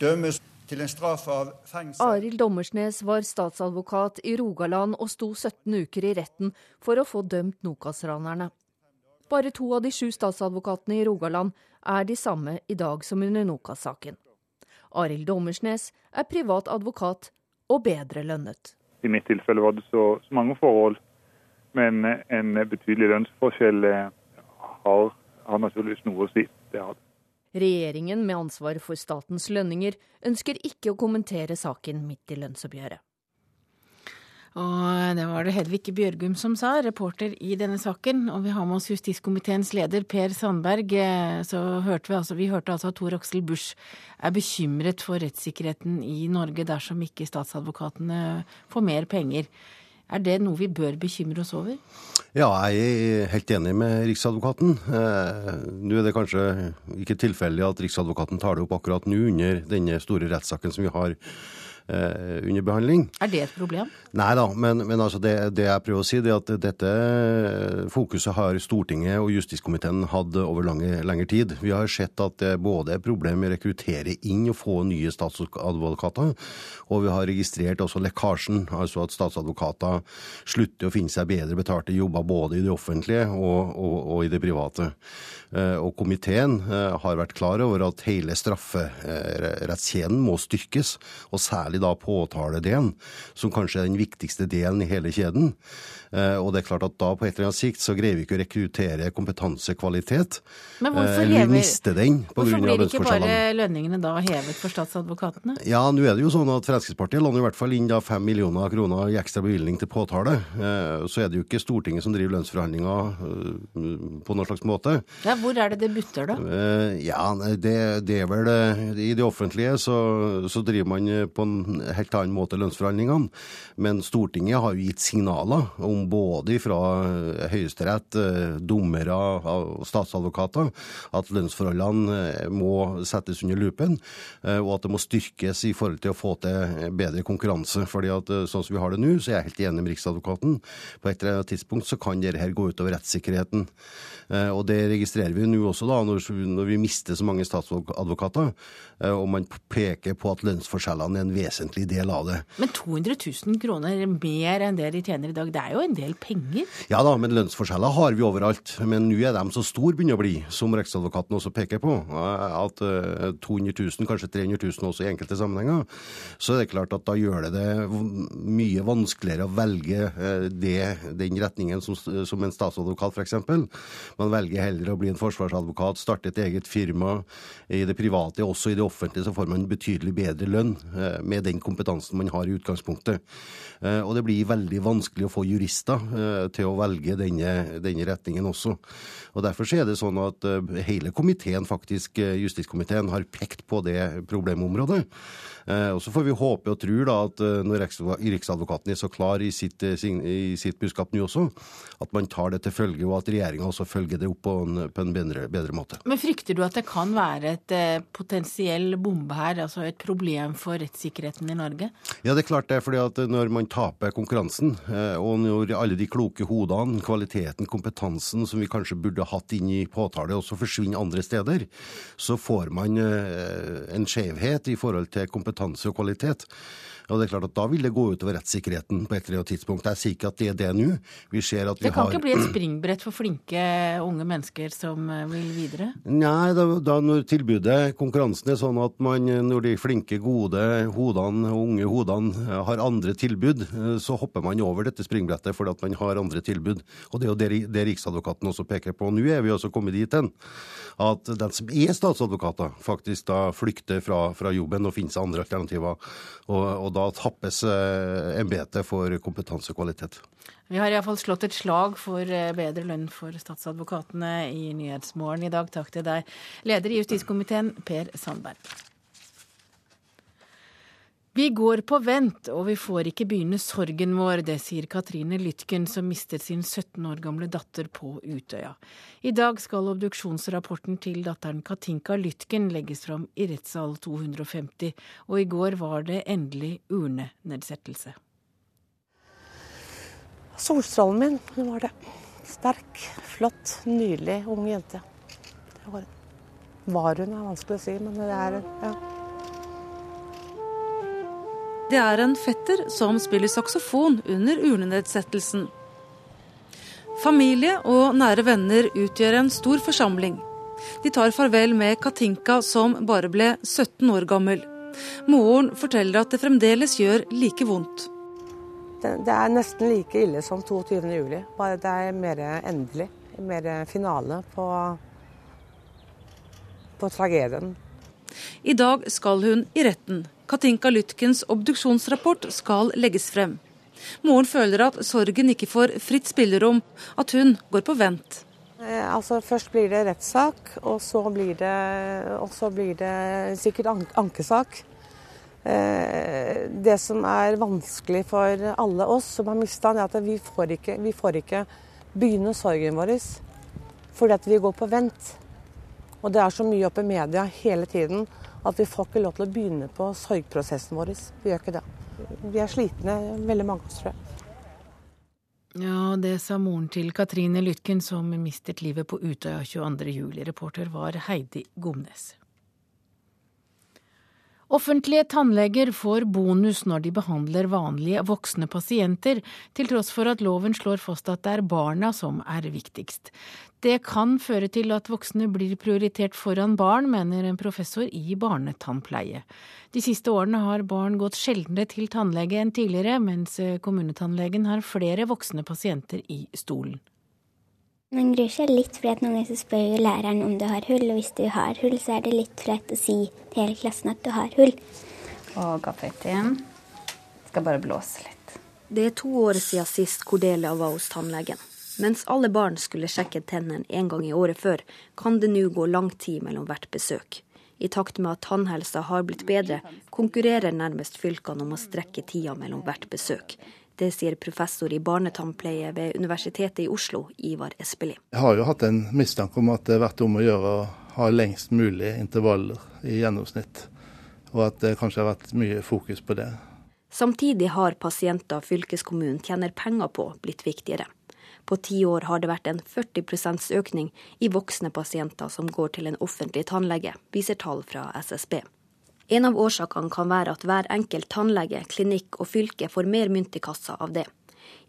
dømmes til en straff av fengsel Arild Dommersnes var statsadvokat i Rogaland og sto 17 uker i retten for å få dømt Nokas-ranerne. Bare to av de sju statsadvokatene i Rogaland er de samme i dag som under Nokas-saken. Arild Dommersnes er privat advokat og bedre lønnet. I mitt tilfelle var det så, så mange forhold, men en betydelig lønnsforskjell har, har naturligvis noe å si. Det har det. Regjeringen med ansvar for statens lønninger ønsker ikke å kommentere saken midt i lønnsoppgjøret. Og det var det Hedvig Bjørgum som sa, reporter i denne saken. Og vi har med oss justiskomiteens leder Per Sandberg. Så hørte vi, altså, vi hørte altså at Tor Aksel Busch er bekymret for rettssikkerheten i Norge dersom ikke statsadvokatene får mer penger. Er det noe vi bør bekymre oss over? Ja, jeg er helt enig med Riksadvokaten. Eh, nå er det kanskje ikke tilfeldig at Riksadvokaten tar det opp akkurat nå under denne store rettssaken som vi har under behandling. Er det et problem? Nei da, men, men altså det, det, jeg prøver å si, er at dette fokuset har Stortinget og justiskomiteen hatt over lange, lengre tid. Vi har sett at det både er problem med å rekruttere inn og få nye statsadvokater, og vi har registrert også lekkasjen, altså at statsadvokater slutter å finne seg bedre betalte jobber både i det offentlige og, og, og i det private. Eh, og komiteen eh, har vært klar over at hele strafferettskjeden må styrkes, og særlig da påtaledelen, som kanskje er den viktigste delen i hele kjeden. Eh, og det er klart at da på et eller annet sikt så greier vi ikke å rekruttere kompetansekvalitet. Men hvorfor, eh, hever, mister den på hvorfor grunn av blir ikke bare lønningene da hevet for statsadvokatene? Ja, nå er det jo sånn at Fremskrittspartiet lander i hvert fall inn da fem millioner kroner i ekstra bevilgning til påtale. Eh, Så er det jo ikke Stortinget som driver lønnsforhandlinger eh, på noen slags måte. Ja, hvor er det det butter, da? Ja, det, det er vel I det offentlige så, så driver man på en helt annen måte lønnsforhandlingene. Men Stortinget har jo gitt signaler om både fra Høyesterett, eh, dommere og statsadvokater at lønnsforholdene eh, må settes under lupen, eh, og at det må styrkes i forhold til å få til bedre konkurranse. fordi at sånn som vi har det nå, så er jeg helt enig med Riksadvokaten. På et eller annet tidspunkt så kan dette her gå utover rettssikkerheten. Og det registrerer vi nå også da, når, vi mister så mange statsadvokater, og man peker på at lønnsforskjellene er en vesentlig del av det. Men 200 000 kroner mer enn det de tjener i dag, det er jo en del penger? Ja da, men lønnsforskjeller har vi overalt. Men nå er de så store begynner å bli, som Riksadvokaten også peker på. eh, At eh, 200 000, kanskje 300 000 også i enkelte sammenhenger. Så er det klart at da gjør det det mye vanskeligere å velge eh, det, den retningen som, som en statsadvokat f.eks. Man velger heller å bli en forsvarsadvokat, starte et eget firma. I det private, også i det offentlige, så får man betydelig bedre lønn eh, med den kompetansen man har i utgangspunktet. Eh, Og det blir veldig vanskelig å få jurister eh, til å velge denne, denne retningen også. Og Derfor er det sånn at hele komiteen, faktisk justiskomiteen, har pekt på det problemområdet. Eh, Og Så får vi håpe og tro da at eh, når Riksadvokaten er så klar i sitt, eh, i sitt budskap nå også, at man tar det til følge, og at regjeringa også følger det opp på en, på en bedre, bedre måte. Men frykter du at det kan være et potensiell bombe her, altså et problem for rettssikkerheten i Norge? Ja, det er klart det. fordi at når man taper konkurransen, og når alle de kloke hodene, kvaliteten, kompetansen som vi kanskje burde hatt inn i påtale, også forsvinner andre steder, så får man en skjevhet i forhold til kompetanse og kvalitet. Og det er klart at Da vil det gå utover rettssikkerheten på et eller annet tidspunkt. Jeg sier ikke at det er det nå. Vi ser at vi Det kan har ikke bli et springbrett for flinke unge mennesker som eh, vil videre? Nei, da, da når tilbudet, konkurransen er sånn at man, når de flinke, gode hodene, unge hodene eh, har andre tilbud, eh, så hopper man over dette springbrettet fordi at man har andre tilbud. Og det er jo det, det Riksadvokaten også peker på. Nå er vi også kommet dit hen at den som er statsadvokater, faktisk da flykter fra, fra jobben og finner seg andre alternativer. Og, og da tappes eh, embetet for kompetanse og kvalitet. Vi har iallfall slått et slag for eh, bedre lønn for statsadvokatene i Nyhetsmorgen i dag. Takk til deg, leder i justiskomiteen, Per Sandberg. Vi går på vent, og vi får ikke begynne sorgen vår, det sier Katrine Lytken, som mistet sin 17 år gamle datter på Utøya. I dag skal obduksjonsrapporten til datteren Katinka Lytken legges fram i rettssal 250, og i går var det endelig urnenedsettelse. Solstrålen min, hun var det. Sterk, flott, nydelig ung jente. Det var, var hun, er vanskelig å si, men det er ja. Det er en fetter som spiller saksofon under urnenedsettelsen. Familie og nære venner utgjør en stor forsamling. De tar farvel med Katinka som bare ble 17 år gammel. Moren forteller at det fremdeles gjør like vondt. Det, det er nesten like ille som 22. juli, bare det er mer endelig. Mer finale på, på tragedien. I dag skal hun i retten. Katinka Lytkens obduksjonsrapport skal legges frem. Moren føler at sorgen ikke får fritt spillerom, at hun går på vent. Eh, altså Først blir det rettssak, og så blir det, så blir det sikkert an ankesak. Eh, det som er vanskelig for alle oss som har mista er at vi får, ikke, vi får ikke begynne sorgen vår fordi at vi går på vent. Og det er så mye oppe i media hele tiden at vi får ikke lov til å begynne på sorgprosessen vår. Vi gjør ikke det. Vi er slitne, veldig mange av oss, tror jeg. Ja, det sa moren til Katrine Lytken som mistet livet på Utøya 22.07. Reporter var Heidi Gomnes. Offentlige tannleger får bonus når de behandler vanlige voksne pasienter, til tross for at loven slår fast at det er barna som er viktigst. Det kan føre til at voksne blir prioritert foran barn, mener en professor i barnetannpleie. De siste årene har barn gått sjeldnere til tannlege enn tidligere, mens kommunetannlegen har flere voksne pasienter i stolen. Man gruer seg litt, for at noen ganger så spør jo læreren om du har hull. Og hvis du har hull, så er det litt flaut å si til hele klassen at du har hull. Og gaffet igjen. Skal bare blåse litt. Det er to år siden sist Cordelia var hos tannlegen. Mens alle barn skulle sjekke tennene en gang i året før, kan det nå gå lang tid mellom hvert besøk. I takt med at tannhelsa har blitt bedre, konkurrerer nærmest fylkene om å strekke tida mellom hvert besøk. Det sier professor i barnetannpleie ved Universitetet i Oslo, Ivar Espelid. Jeg har jo hatt en mistanke om at det har vært om å gjøre å ha lengst mulig intervaller i gjennomsnitt, og at det kanskje har vært mye fokus på det. Samtidig har pasienter fylkeskommunen tjener penger på, blitt viktigere. På ti år har det vært en 40% økning i voksne pasienter som går til en offentlig tannlege, viser tall fra SSB. En av årsakene kan være at hver enkelt tannlege, klinikk og fylke får mer mynt i kassa av det.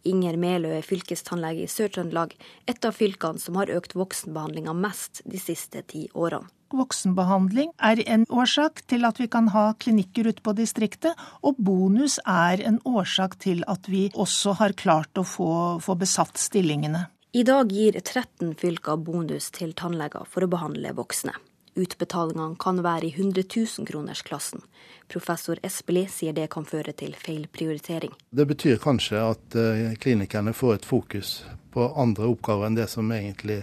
Inger Melø er fylkestannlege i Sør-Trøndelag, et av fylkene som har økt voksenbehandlinga mest de siste ti årene. Voksenbehandling er en årsak til at vi kan ha klinikker ute på distriktet, og bonus er en årsak til at vi også har klart å få, få besatt stillingene. I dag gir 13 fylker bonus til tannleger for å behandle voksne. Utbetalingene kan være i 100 000-kronersklassen. Professor Espelid sier det kan føre til feil prioritering. Det betyr kanskje at eh, klinikerne får et fokus på andre oppgaver enn det som egentlig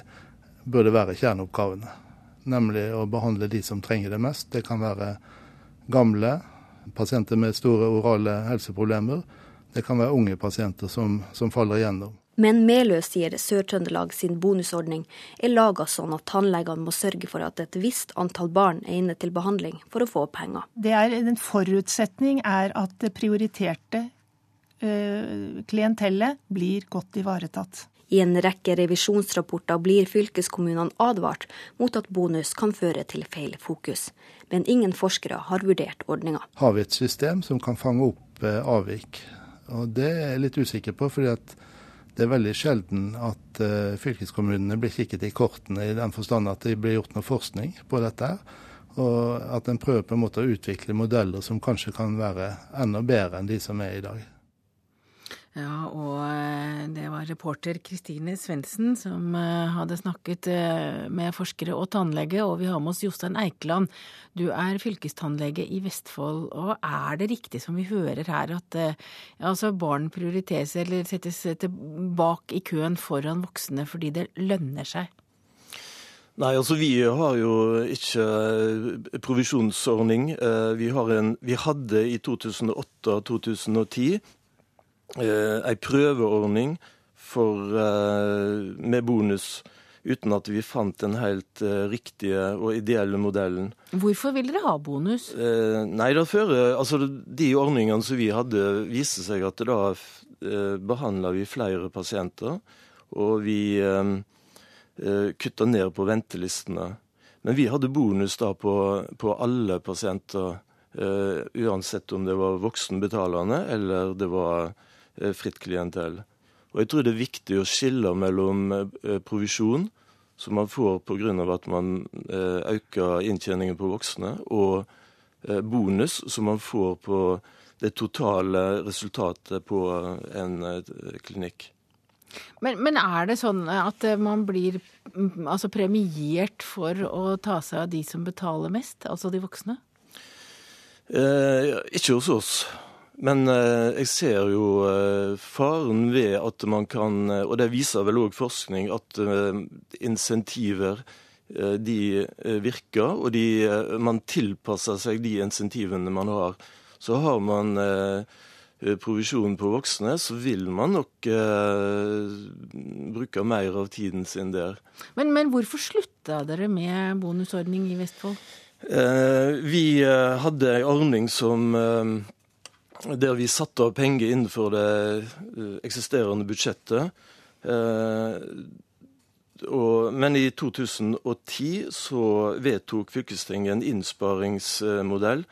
burde være kjerneoppgavene. Nemlig å behandle de som trenger det mest. Det kan være gamle, pasienter med store orale helseproblemer. Det kan være unge pasienter som, som faller igjennom. Men Melø sier Sør-Trøndelag sin bonusordning er laga sånn at tannlegene må sørge for at et visst antall barn er inne til behandling for å få penger. Det er En forutsetning er at det prioriterte øh, klientellet blir godt ivaretatt. I en rekke revisjonsrapporter blir fylkeskommunene advart mot at bonus kan føre til feil fokus. Men ingen forskere har vurdert ordninga. Har vi et system som kan fange opp avvik? Og Det er jeg litt usikker på. fordi at det er veldig sjelden at uh, fylkeskommunene blir kikket i kortene i den forstand at det blir gjort noe forskning på dette. Og at en prøver på en måte å utvikle modeller som kanskje kan være enda bedre enn de som er i dag. Ja, og reporter Kristine Svendsen som eh, hadde snakket eh, med forskere og tannlege, og vi har med oss Jostein Eikeland. Du er fylkestannlege i Vestfold, og er det riktig som vi hører her at altså barn prioriteres eller settes bak i køen foran voksne fordi det lønner seg? Nei, altså Vi har jo ikke provisjonsordning. Vi, en, vi hadde i 2008 og 2010 Eh, ei prøveordning for, eh, med bonus uten at vi fant den helt uh, riktige og ideelle modellen. Hvorfor vil dere ha bonus? Uh, nei, da fører, altså De ordningene som vi hadde, viste seg at da uh, behandla vi flere pasienter. Og vi uh, kutta ned på ventelistene. Men vi hadde bonus da på, på alle pasienter, uansett om det var voksenbetalende eller det var Eh, fritt klientell. Og jeg tror det er viktig å skille mellom eh, provisjon, som man får pga. at man eh, øker inntjeningen på voksne, og bonus, som man får på det totale resultatet på en klinikk. Men, men, er det sånn at man blir mm, altså premiert for å ta seg av de som betaler mest, altså de voksne? Eh, ikke hos oss. Men eh, jeg ser jo eh, faren ved at man kan, eh, og det viser vel òg forskning, at insentiver de virker, og de, man tilpasser seg de insentivene man har. Så har man provisjon på voksne, så vil man nok bruke mer av tiden sin der. Men, men hvorfor slutta dere med bonusordning i Vestfold? Vi hadde en ordning som der vi satte av penger innenfor det eksisterende budsjettet. men i 2010 så vedtok fylkestinget en innsparingsmodell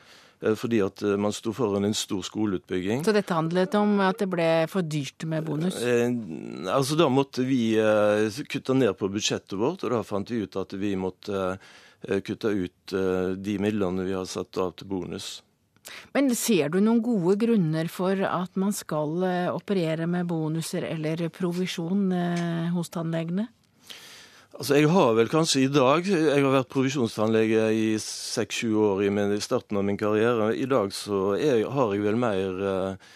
Eh, fordi at eh, man sto foran en stor skoleutbygging. Så dette handlet om at det ble for dyrt med bonus? Eh, altså Da måtte vi eh, kutte ned på budsjettet vårt, og da fant vi ut at vi måtte eh, kutte ut eh, de midlene vi har satt av til bonus. Men ser du noen gode grunner for at man skal operere med bonuser eller provisjon hos tannlegene? Altså, Jeg har vel kanskje i dag Jeg har vært provisjonstannlege i seks-sju år i, i, starten av min karriere. I dag så jeg, har jeg vel mer eh,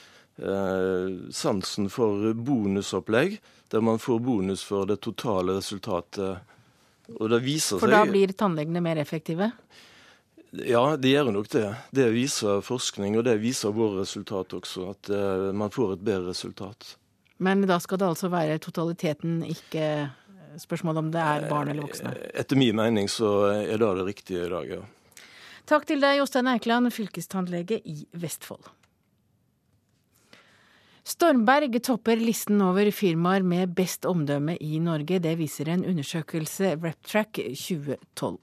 eh, sansen for bonusopplegg, der man får bonus for det totale resultatet. Og det viser seg For da blir tannlegene mer effektive? Ja, det gjør nok det. Det viser forskning, og det viser våre resultat også. At eh, man får et bedre resultat. Men da skal det altså være totaliteten, ikke Spørsmålet om det er barn eller voksne. Etter min mening så er det det riktige i dag, ja. Takk til deg, Jostein Eikeland, fylkestannlege i Vestfold. Stormberg topper listen over firmaer med best omdømme i Norge. Det viser en undersøkelse Reptrack 2012.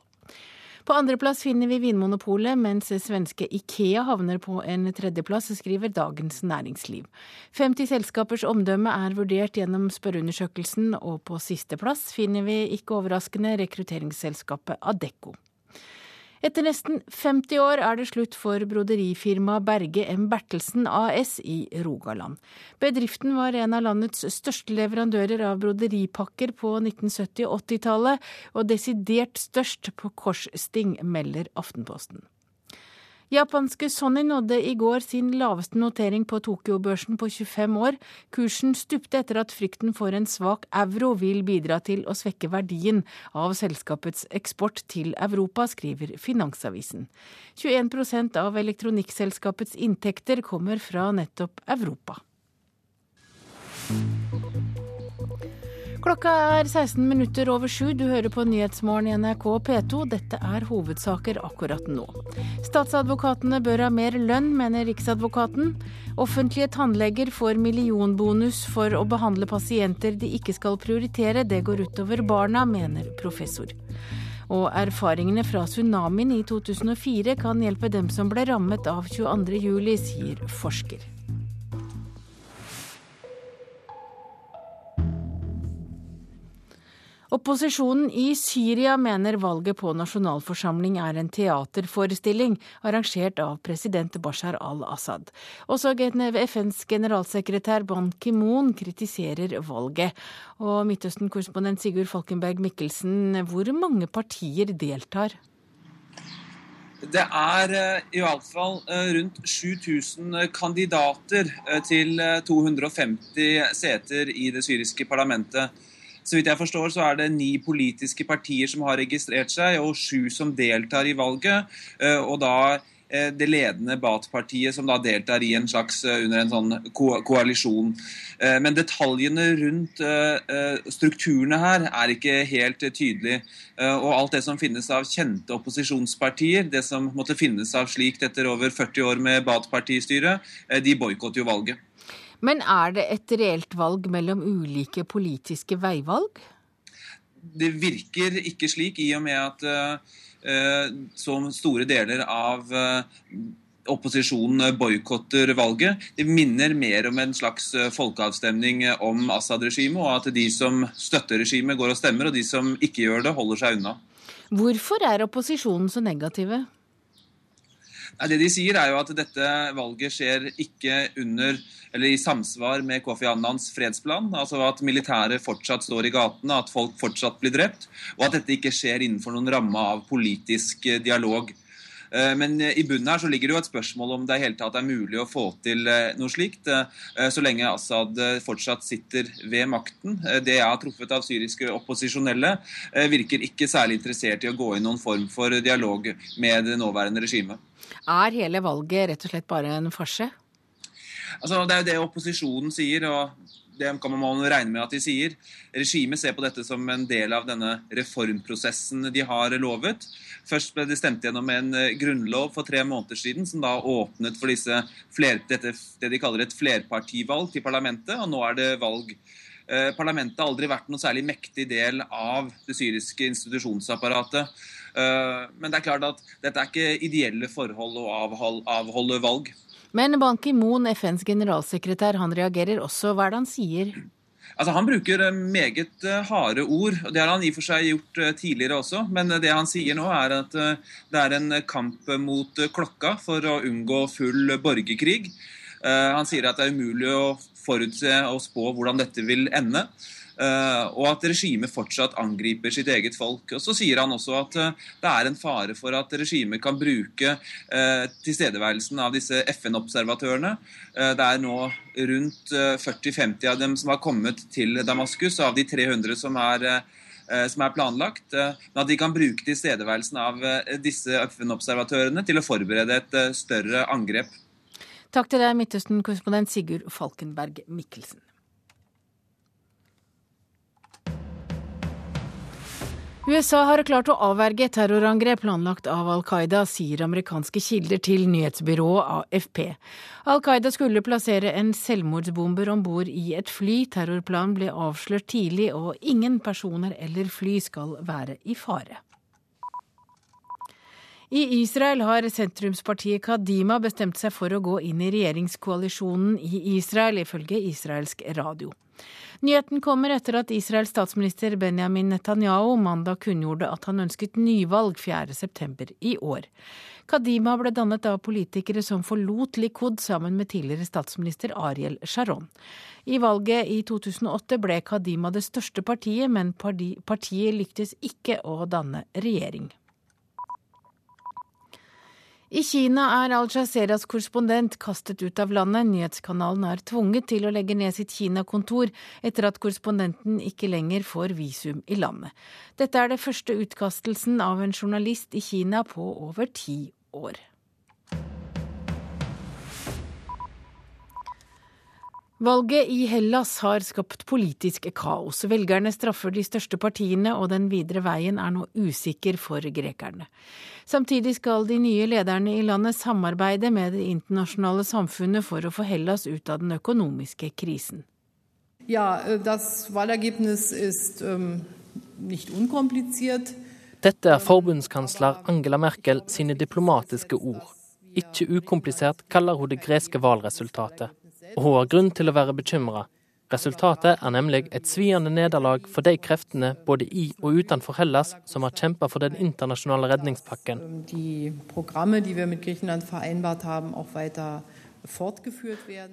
På andreplass finner vi Vinmonopolet, mens svenske Ikea havner på en tredjeplass, skriver Dagens Næringsliv. 50 selskapers omdømme er vurdert gjennom spørreundersøkelsen, og på sisteplass finner vi ikke overraskende rekrutteringsselskapet Adecco. Etter nesten 50 år er det slutt for broderifirmaet Berge M. Bertelsen AS i Rogaland. Bedriften var en av landets største leverandører av broderipakker på 1970- og 80-tallet, og desidert størst på korssting, melder Aftenposten. Japanske Sony nådde i går sin laveste notering på Tokyo-børsen på 25 år. Kursen stupte etter at frykten for en svak euro vil bidra til å svekke verdien av selskapets eksport til Europa, skriver Finansavisen. 21% av elektronikkselskapets inntekter kommer fra nettopp Europa. Klokka er 16 minutter over sju. Du hører på Nyhetsmorgen i NRK P2. Dette er hovedsaker akkurat nå. Statsadvokatene bør ha mer lønn, mener Riksadvokaten. Offentlige tannleger får millionbonus for å behandle pasienter de ikke skal prioritere. Det går utover barna, mener professor. Og erfaringene fra tsunamien i 2004 kan hjelpe dem som ble rammet av 22.07, sier forsker. Opposisjonen i Syria mener valget på nasjonalforsamling er en teaterforestilling arrangert av president Bashar al-Assad. Også FNs generalsekretær Ban Ki-moon kritiserer valget. Og Midtøsten-korrespondent Sigurd Falkenberg Mikkelsen, hvor mange partier deltar? Det er eh, i hvert fall eh, rundt 7000 kandidater eh, til 250 seter i det syriske parlamentet. Så vidt jeg forstår, så er det ni politiske partier som har registrert seg, og sju som deltar i valget. Eh, og da eh, det ledende Bat-partiet som da deltar i en slags eh, under en sånn ko koalisjon. Men detaljene rundt strukturene her er ikke helt tydelige. Og alt det som finnes av kjente opposisjonspartier, det som måtte finnes av slikt etter over 40 år med Bat-partistyre, de boikotter jo valget. Men er det et reelt valg mellom ulike politiske veivalg? Det virker ikke slik, i og med at uh, som store deler av uh, opposisjonen boikotter valget. Det minner mer om en slags folkeavstemning om Assad-regimet, og at de som støtter regimet, går og stemmer, og de som ikke gjør det, holder seg unna. Hvorfor er opposisjonen så negative? Nei, det De sier er jo at dette valget skjer ikke under eller i samsvar med Kofi Annans fredsplan. altså At militæret fortsatt står i gatene, at folk fortsatt blir drept. Og at dette ikke skjer innenfor noen ramme av politisk eh, dialog. Eh, men i bunnen her så ligger det jo et spørsmål om det hele tatt er mulig å få til eh, noe slikt, så lenge Assad fortsatt sitter ved makten. Det jeg har truffet av syriske opposisjonelle, virker ikke særlig interessert i å gå i noen form for dialog med det nåværende regimet. Er hele valget rett og slett bare en farse? Altså, det er jo det opposisjonen sier. og det kan man regne med at de sier. Regimet ser på dette som en del av denne reformprosessen de har lovet. Først ble det stemt gjennom en eh, grunnlov for tre måneder siden, som da åpnet for fler, dette, det de kaller et flerpartivalg til parlamentet, og nå er det valg. Eh, parlamentet har aldri vært noen særlig mektig del av det syriske institusjonsapparatet. Eh, men det er klart at dette er ikke ideelle forhold å avholde valg. Men Ban Ki-moon, FNs generalsekretær, han reagerer også. Hva er det han sier? Altså, Han bruker eh, meget eh, harde ord. og Det har han i og for seg gjort tidligere også. Men det han sier nå, er at det er en kamp mot klokka for å unngå full borgerkrig. Han sier at det er umulig å forutse og spå hvordan dette vil ende. Eh, og at regimet fortsatt angriper sitt eget folk. Og Så sier han også at eh, det er en fare for at regimet kan bruke eh, tilstedeværelsen av disse FN-observatørene. Det er nå rundt 40-50 av dem som har kommet til Damaskus, av de 300 som er som er planlagt, men at de kan bruke tilstedeværelsen av disse FN-observatørene til å forberede et større angrep. Takk til deg, Midtøsten-korrespondent Sigurd Falkenberg Mikkelsen. USA har klart å avverge terrorangrep planlagt av Al Qaida, sier amerikanske kilder til nyhetsbyrået AFP. Al Qaida skulle plassere en selvmordsbomber om bord i et fly. Terrorplanen ble avslørt tidlig, og ingen personer eller fly skal være i fare. I Israel har sentrumspartiet Kadima bestemt seg for å gå inn i regjeringskoalisjonen i Israel, ifølge israelsk radio. Nyheten kommer etter at Israels statsminister Benjamin Netanyahu mandag kunngjorde at han ønsket nyvalg 4.9 i år. Kadima ble dannet av politikere som forlot Likud sammen med tidligere statsminister Ariel Sharon. I valget i 2008 ble Kadima det største partiet, men partiet lyktes ikke å danne regjering. I Kina er Al-Jazeeras korrespondent kastet ut av landet. Nyhetskanalen er tvunget til å legge ned sitt Kina-kontor etter at korrespondenten ikke lenger får visum i landet. Dette er det første utkastelsen av en journalist i Kina på over ti år. Valget i Hellas har skapt politisk kaos. Velgerne straffer de største partiene, og den videre veien er nå usikker for grekerne. Samtidig skal de nye lederne i landet samarbeide med det internasjonale samfunnet for å få Hellas ut av den økonomiske krisen. Ja, das Wahlergebnis ist um, nicht unkompliziert. Dette er forbundskansler Angela Merkel sine diplomatiske ord. Ikke ukomplisert kaller hun det greske valgresultatet og hun har grunn til å være bekymra. Resultatet er nemlig et sviende nederlag for de kreftene både i og utenfor Hellas som har kjempa for den internasjonale redningspakken. De de vi med haben,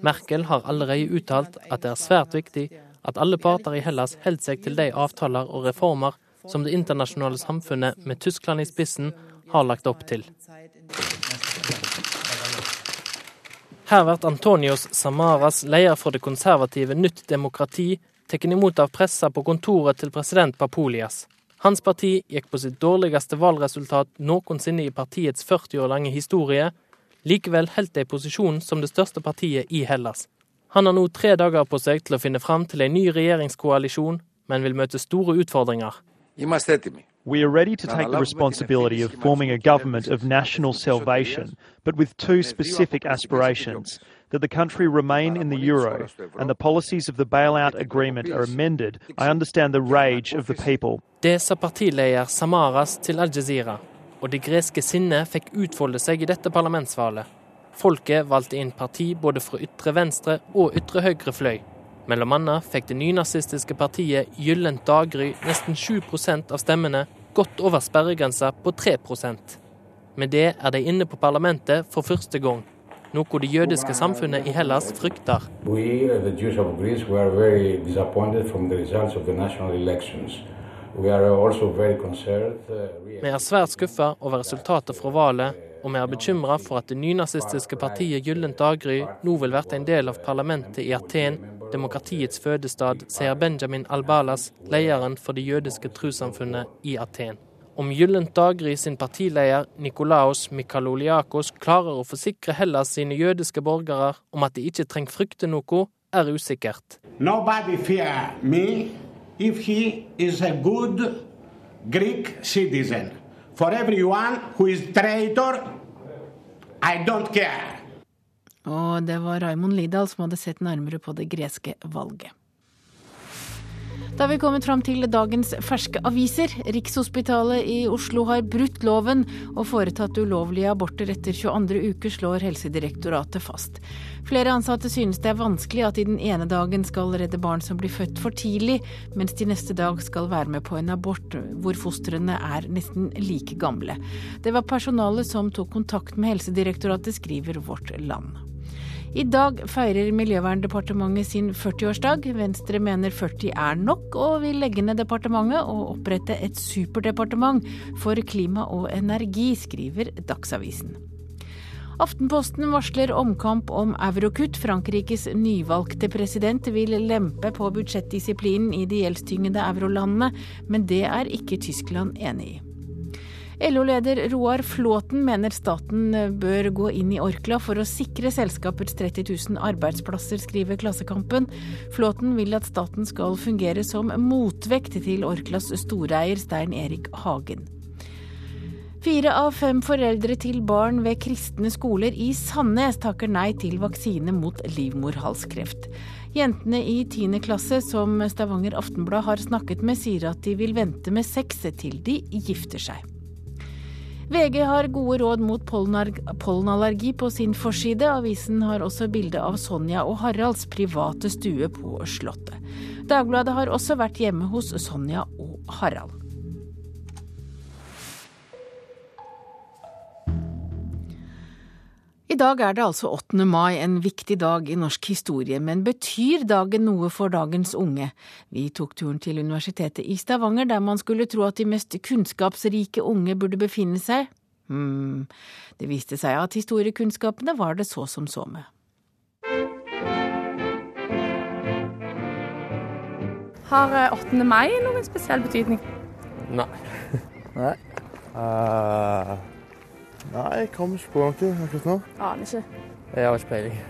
Merkel har allerede uttalt at det er svært viktig at alle parter i Hellas holder seg til de avtaler og reformer som det internasjonale samfunnet med Tyskland i spissen har lagt opp til. Her blir Antonios Samaras, leder for det konservative Nytt demokrati, tatt imot av pressa på kontoret til president Papolias. Hans parti gikk på sitt dårligste valgresultat noensinne i partiets 40 år lange historie. Likevel holdt de posisjonen som det største partiet i Hellas. Han har nå tre dager på seg til å finne fram til en ny regjeringskoalisjon, men vil møte store utfordringer. We are ready to take the responsibility of forming a government of national salvation, but with two specific aspirations that the country remain in the euro and the policies of the bailout agreement are amended. I understand the rage of the people. Det sa partileder Samaras til Al Jazeera, og det greske sinnet fikk utfolde seg i dette parlamentsvalget. Folket valgte inn parti både fra ytre venstre og ytre høyre fløy. Mellom annet fikk det nynazistiske partiet Gyllent daggry nesten 7 av stemmene, godt over sperregrensa på 3% Med det er de inne på parlamentet for første gang, noe det jødiske samfunnet i Hellas frykter. Vi, vi er svært skuffa over resultatet fra valget, og vi er bekymra for at det nynazistiske partiet Gyllent daggry nå vil bli en del av parlamentet i Aten demokratiets fødestad, sier Benjamin Albalas, lederen for det jødiske trossamfunnet i Aten. Om Gyllent daggry sin partileder Nikolaos Mikaloliakos klarer å forsikre Hellas sine jødiske borgere om at de ikke trenger frykte noe, er usikkert. Good. For everyone who is traitor, I don't care. Og det var Raymond Lidahl som hadde sett nærmere på det greske valget. Da har vi kommet fram til dagens ferske aviser. Rikshospitalet i Oslo har brutt loven og foretatt ulovlige aborter etter 22. uke, slår Helsedirektoratet fast. Flere ansatte synes det er vanskelig at de den ene dagen skal redde barn som blir født for tidlig, mens de neste dag skal være med på en abort hvor fostrene er nesten like gamle. Det var personalet som tok kontakt med Helsedirektoratet, skriver Vårt Land. I dag feirer Miljøverndepartementet sin 40-årsdag. Venstre mener 40 er nok, og vil legge ned departementet og opprette et superdepartement for klima og energi, skriver Dagsavisen. Aftenposten varsler omkamp om eurokutt. Frankrikes nyvalgte president vil lempe på budsjettdisiplinen i de gjeldstyngede eurolandene, men det er ikke Tyskland enig i. LO-leder Roar Flåten mener staten bør gå inn i Orkla for å sikre selskapets 30 000 arbeidsplasser, skriver Klassekampen. Flåten vil at staten skal fungere som motvekt til Orklas storeier Stein Erik Hagen. Fire av fem foreldre til barn ved kristne skoler i Sandnes takker nei til vaksine mot livmorhalskreft. Jentene i 10. klasse som Stavanger Aftenblad har snakket med, sier at de vil vente med sex til de gifter seg. VG har gode råd mot pollenallergi på sin forside. Avisen har også bilde av Sonja og Haralds private stue på Slottet. Dagbladet har også vært hjemme hos Sonja og Harald. I dag er det altså 8. mai, en viktig dag i norsk historie, men betyr dagen noe for dagens unge? Vi tok turen til Universitetet i Stavanger, der man skulle tro at de mest kunnskapsrike unge burde befinne seg. Hmm, det viste seg at historiekunnskapene var det så som så med. Har 8. mai noen spesiell betydning? Nei. Nei. Uh, [LAUGHS] nei, jeg kommer ikke på noe akkurat nå. Aner ikke. Jeg har ikke peiling.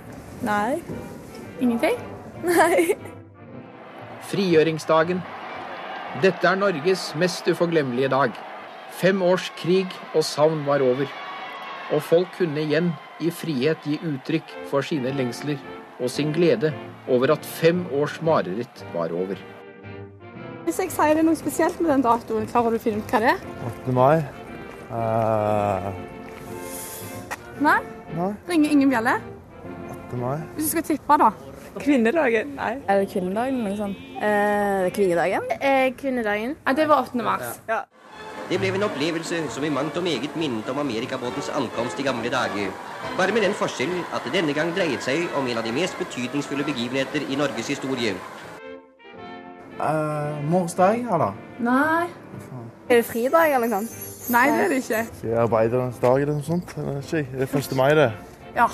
Nei. Ingenting? Nei. Frigjøringsdagen. Dette er Norges mest uforglemmelige dag. Fem års krig og savn var over. Og folk kunne igjen i frihet gi uttrykk for sine lengsler og sin glede over at fem års mareritt var over. Hvis jeg sier det er noe spesielt med den datoen, klarer du å finne ut hva det er? 8. mai. Uh, Nei? nei, Ringer ingen bjelle? 8. mai. Hvis du skal tippe, da? Kvinnedagen? Nei. Er det kvinnedagen eller noe sånt? Eh, kvinnedagen? Eh, kvinnedagen. Ja, det var 8. mars. Ja. Det ble en opplevelse som i mangt og meget minnet om amerikabåtens ankomst i gamle dager. Bare med den forskjell at det denne gang dreiet seg om en av de mest betydningsfulle begivenheter i Norges historie. Uh, Morsdag, eller? Nei. Er det fridag eller noe sånt? Nei, det er det ikke. Skal jeg arbeidernes dag eller noe sånt? Det er 1. mai, det. Ja.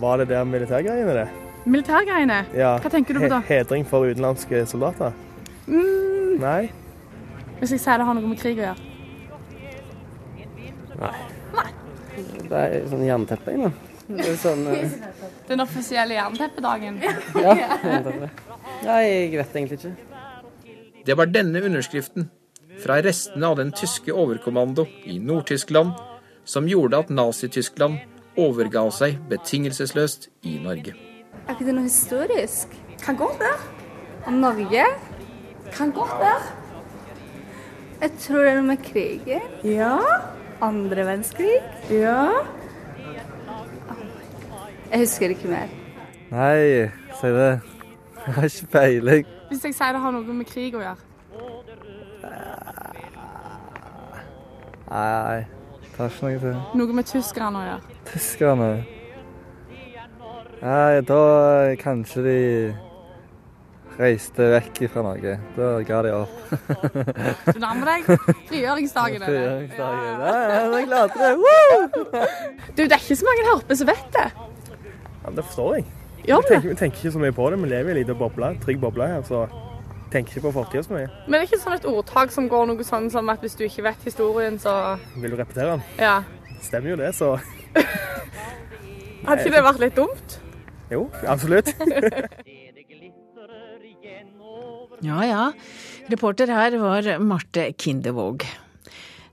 Var det der militærgreiene, det? Militærgreiene? Ja. Hva tenker du på da? He hedring for utenlandske soldater? Mm, Nei? hvis jeg sier det har noe med krig å gjøre. Nei. Nei. Det er sånn jernteppe inne. Det er sånn uh... [LAUGHS] Den offisielle jernteppedagen. Ja, jernteppe. [LAUGHS] Nei, jeg vet egentlig ikke. Det var denne underskriften, fra restene av den tyske overkommando i Nord-Tyskland, som gjorde at Nazi-Tyskland overga seg betingelsesløst i Norge. Er ikke det noe historisk? Kan godt være. Om Norge? Kan godt være. Jeg tror det er noe med krigen. Ja. Andre verdenskrig. Ja. Jeg husker ikke mer. Nei, si det. Jeg har ikke peiling. Hvis jeg sier det har noe med krig å gjøre. Nei, det har ikke noe til. Noe med tyskerne å gjøre. Tyskerne Nei, da kanskje de reiste vekk fra Norge. Da ga de opp. Du nærmer deg frigjøringsdagen. det? Frigjøringsdagen. Ja, ja, jeg klarte det. Woo! Du, det er ikke så mange her oppe som vet det. Ja, det forstår jeg. Gjør vi, tenker, vi tenker ikke så mye på det. Vi lever i en liten boble, trygg boble her, så tenker ikke på fortida så mye. Men det er ikke sånn et ordtak som går noe sånn som at hvis du ikke vet historien, så Vil du repetere den? Ja. Stemmer jo det, så [LAUGHS] Hadde ikke det vært litt dumt? Jo, absolutt. [LAUGHS] Ja ja. Reporter her var Marte Kindevåg.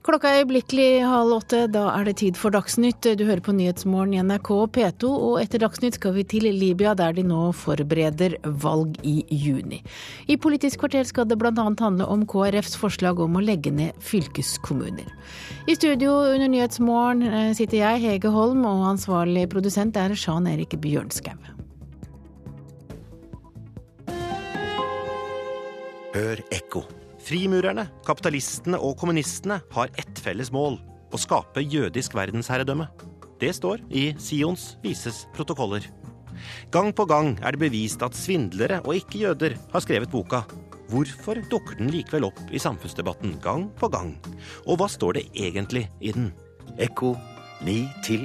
Klokka er øyeblikkelig halv åtte. Da er det tid for Dagsnytt. Du hører på Nyhetsmorgen i NRK P2, og etter Dagsnytt skal vi til Libya, der de nå forbereder valg i juni. I Politisk kvarter skal det bl.a. handle om KrFs forslag om å legge ned fylkeskommuner. I studio under Nyhetsmorgen eh, sitter jeg, Hege Holm, og ansvarlig produsent er Sjan Erik Bjørnskau. Hør ekko. Frimurerne, kapitalistene og kommunistene har ett felles mål å skape jødisk verdensherredømme. Det står i Sions vises protokoller. Gang på gang er det bevist at svindlere og ikke jøder har skrevet boka. Hvorfor dukker den likevel opp i samfunnsdebatten gang på gang? Og hva står det egentlig i den? Ekko 9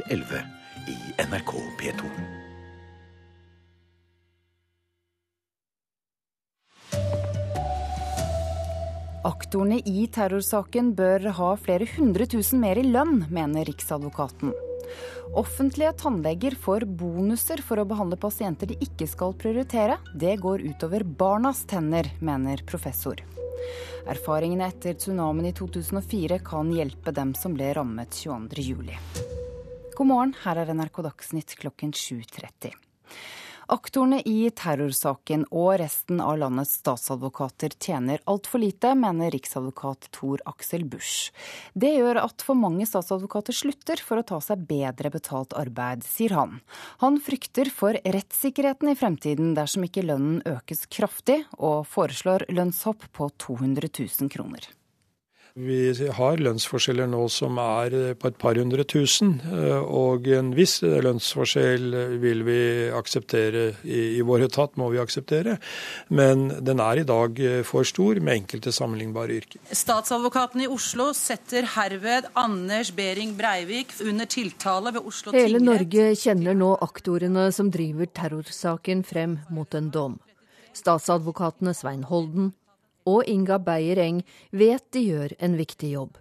11 i NRK P2. Aktorene i terrorsaken bør ha flere hundre tusen mer i lønn, mener Riksadvokaten. Offentlige tannleger får bonuser for å behandle pasienter de ikke skal prioritere. Det går utover barnas tenner, mener professor. Erfaringene etter tsunamien i 2004 kan hjelpe dem som ble rammet 22.07. God morgen, her er NRK Dagsnytt klokken 7.30. Aktorene i terrorsaken og resten av landets statsadvokater tjener altfor lite, mener riksadvokat Tor Aksel Busch. Det gjør at for mange statsadvokater slutter for å ta seg bedre betalt arbeid, sier han. Han frykter for rettssikkerheten i fremtiden dersom ikke lønnen økes kraftig, og foreslår lønnshopp på 200 000 kroner. Vi har lønnsforskjeller nå som er på et par hundre tusen, eh, og en viss lønnsforskjell vil vi akseptere i, i vår etat, må vi akseptere. Men den er i dag for stor med enkelte sammenlignbare yrker. Statsadvokaten i Oslo setter herved Anders Behring Breivik under tiltale ved Oslo tingrett. Hele Norge kjenner nå aktorene som driver terrorsaken frem mot en dom. Statsadvokatene Svein Holden, og Inga Beyer-Eng vet de gjør en viktig jobb.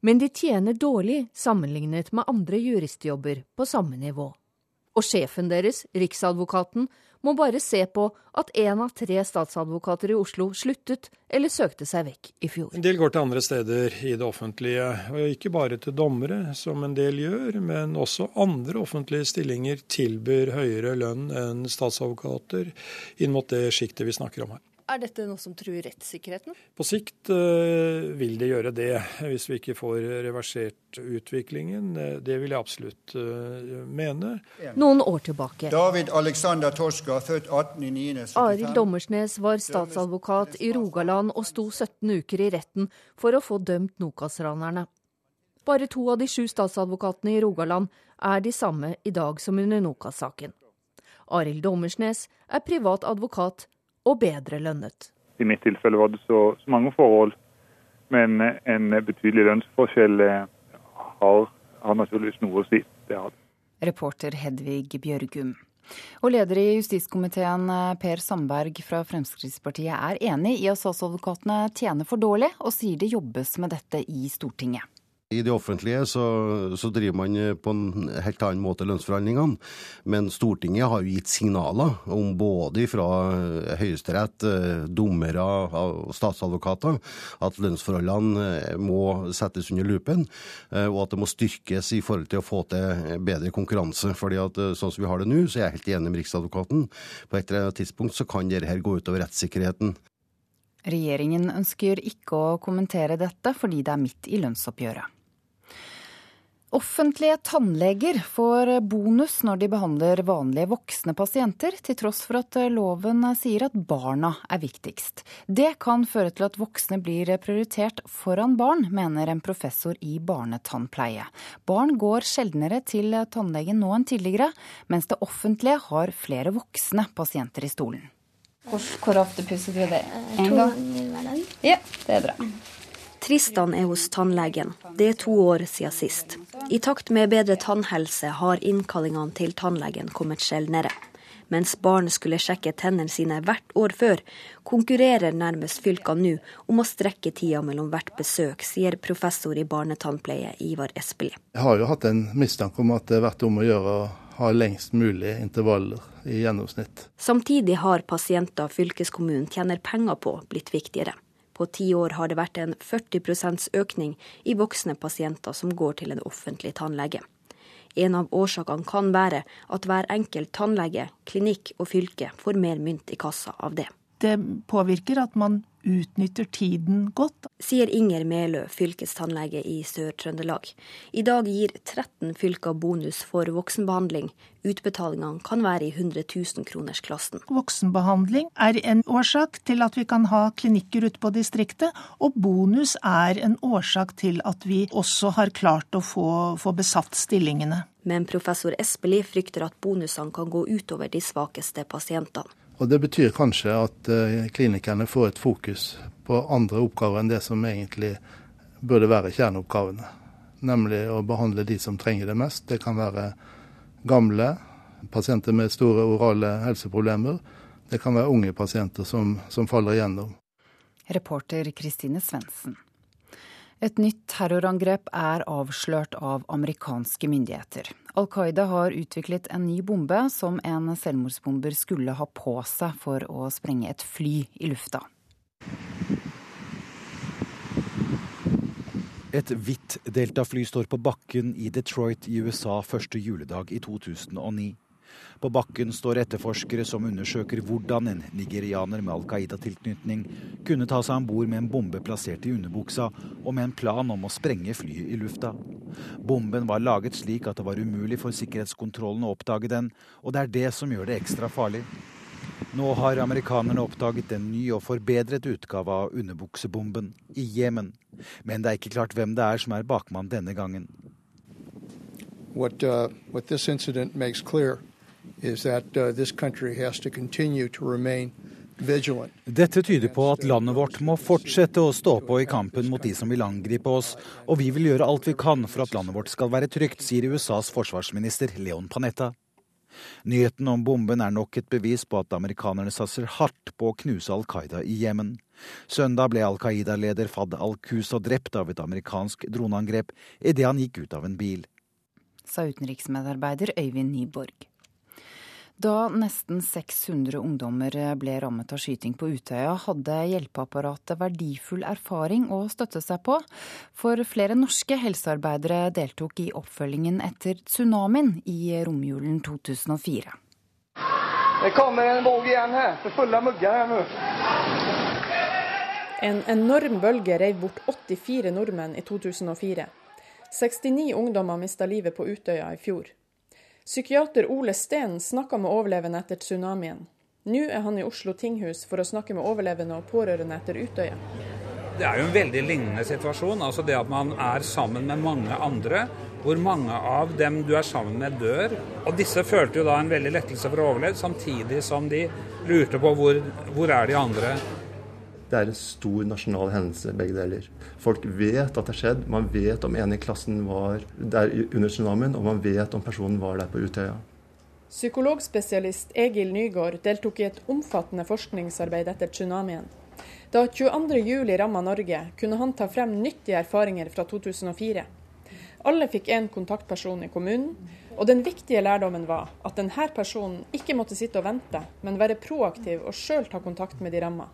Men de tjener dårlig sammenlignet med andre juristjobber på samme nivå. Og sjefen deres, Riksadvokaten, må bare se på at én av tre statsadvokater i Oslo sluttet eller søkte seg vekk i fjor. En del går til andre steder i det offentlige, og ikke bare til dommere, som en del gjør, men også andre offentlige stillinger tilbyr høyere lønn enn statsadvokater inn mot det sjiktet vi snakker om her. Er dette noe som truer rettssikkerheten? På sikt uh, vil det gjøre det, hvis vi ikke får reversert utviklingen. Det vil jeg absolutt uh, mene. Noen år tilbake. David Alexander Torska, født 18.9.75. Arild Dommersnes var statsadvokat i Rogaland og sto 17 uker i retten for å få dømt Nokas-ranerne. Bare to av de sju statsadvokatene i Rogaland er de samme i dag som under Nokas-saken. Arild Dommersnes er privat advokat og bedre lønnet. I mitt tilfelle var det så, så mange forhold, men en betydelig lønnsforskjell eh, har, har naturligvis noe å si. Det har det. Reporter Hedvig Bjørgum. Og leder i justiskomiteen eh, Per Sandberg fra Fremskrittspartiet er enig i at statsadvokatene tjener for dårlig, og sier det jobbes med dette i Stortinget. I det offentlige så, så, driver man på en helt annen måte lønnsforhandlingene. Men Stortinget har jo gitt signaler om både fra Høyesterett, eh, dommere og statsadvokater at lønnsforholdene eh, må settes under lupen, eh, og at det må styrkes i forhold til å få til bedre konkurranse. Fordi at sånn som vi har det nå, så er jeg helt enig med Riksadvokaten. På et eller annet tidspunkt så kan dette gå utover rettssikkerheten. Regjeringen ønsker ikke å kommentere dette fordi det er midt i lønnsoppgjøret. Offentlige tannleger får bonus når de behandler vanlige voksne pasienter, til tross for at loven sier at barna er viktigst. Det kan føre til at voksne blir prioritert foran barn, mener en professor i barnetannpleie. Barn går sjeldnere til tannlegen nå enn tidligere, mens det offentlige har flere voksne pasienter i stolen. Hvor, hvor ofte pusser du det? En gang? To ganger hver dag. Ja, det er bra. Tristan er hos tannlegen. Det er to år siden sist. I takt med bedre tannhelse har innkallingene til tannlegen kommet sjeldnere. Mens barn skulle sjekke tennene sine hvert år før, konkurrerer nærmest fylkene nå om å strekke tida mellom hvert besøk, sier professor i barnetannpleie Ivar Espelid. Jeg har jo hatt en mistanke om at det har vært om å gjøre å ha lengst mulig intervaller i gjennomsnitt. Samtidig har pasienter fylkeskommunen tjener penger på, blitt viktigere. På ti år har det vært en 40% økning i voksne pasienter som går til en offentlig tannlege. En av årsakene kan være at hver enkelt tannlege, klinikk og fylke får mer mynt i kassa av det. Det påvirker at man utnytter tiden godt. Sier Inger Melø, fylkestannlege i Sør-Trøndelag. I dag gir 13 fylker bonus for voksenbehandling. Utbetalingene kan være i 100 000-kronersklassen. Voksenbehandling er en årsak til at vi kan ha klinikker ute på distriktet, og bonus er en årsak til at vi også har klart å få, få besatt stillingene. Men professor Espelid frykter at bonusene kan gå utover de svakeste pasientene. Og Det betyr kanskje at uh, klinikerne får et fokus på andre oppgaver enn det som egentlig burde være kjerneoppgavene. Nemlig å behandle de som trenger det mest. Det kan være gamle, pasienter med store orale helseproblemer. Det kan være unge pasienter som, som faller igjennom. Reporter Kristine Svendsen. Et nytt terrorangrep er avslørt av amerikanske myndigheter. Al Qaida har utviklet en ny bombe som en selvmordsbomber skulle ha på seg for å sprenge et fly i lufta. Et hvitt deltafly står på bakken i Detroit i USA første juledag i 2009. På bakken står etterforskere som undersøker hvordan en nigerianer med Al Qaida-tilknytning kunne ta seg om bord med en bombe plassert i underbuksa, og med en plan om å sprenge flyet i lufta. Bomben var laget slik at det var umulig for sikkerhetskontrollen å oppdage den, og det er det som gjør det ekstra farlig. Nå har amerikanerne oppdaget en ny og forbedret utgave av underbuksebomben i Jemen. Men det er ikke klart hvem det er som er bakmann denne gangen. What, uh, what this incident is that uh, this country has to continue to remain vigilant. Dette tyder på at landet vårt må fortsette å stå på i kampen mot de som vil angripe oss, og vi vil gjøre alt vi kan for at landet vårt skal være trygt, sier USAs forsvarsminister Leon Panetta. Nyheten om bomben er nok et bevis på at amerikanerne satser hardt på å knuse Al Qaida i Jemen. Søndag ble Al Qaida-leder Fad al-Qusa drept av et amerikansk droneangrep idet han gikk ut av en bil. Sa utenriksmedarbeider Øyvind Nyborg. Da nesten 600 ungdommer ble rammet av skyting på Utøya, hadde hjelpeapparatet verdifull erfaring å støtte seg på. For flere norske helsearbeidere deltok i oppfølgingen etter tsunamien i romjulen 2004. Det kommer en våg igjen her, for fulle mugger her nå. En enorm bølge rev bort 84 nordmenn i 2004. 69 ungdommer mista livet på Utøya i fjor. Psykiater Ole Steen snakka med overlevende etter tsunamien. Nå er han i Oslo tinghus for å snakke med overlevende og pårørende etter Utøya. Det er jo en veldig lignende situasjon. altså Det at man er sammen med mange andre, hvor mange av dem du er sammen med, dør. Og disse følte jo da en veldig lettelse for å overleve, samtidig som de lurte på hvor, hvor er de andre. Det er en stor nasjonal hendelse, begge deler. Folk vet at det har skjedd. Man vet om en i klassen var der under tsunamien, og man vet om personen var der på Utøya. Psykologspesialist Egil Nygaard deltok i et omfattende forskningsarbeid etter tsunamien. Da 22.07 ramma Norge, kunne han ta frem nyttige erfaringer fra 2004. Alle fikk én kontaktperson i kommunen, og den viktige lærdommen var at denne personen ikke måtte sitte og vente, men være proaktiv og sjøl ta kontakt med de ramma.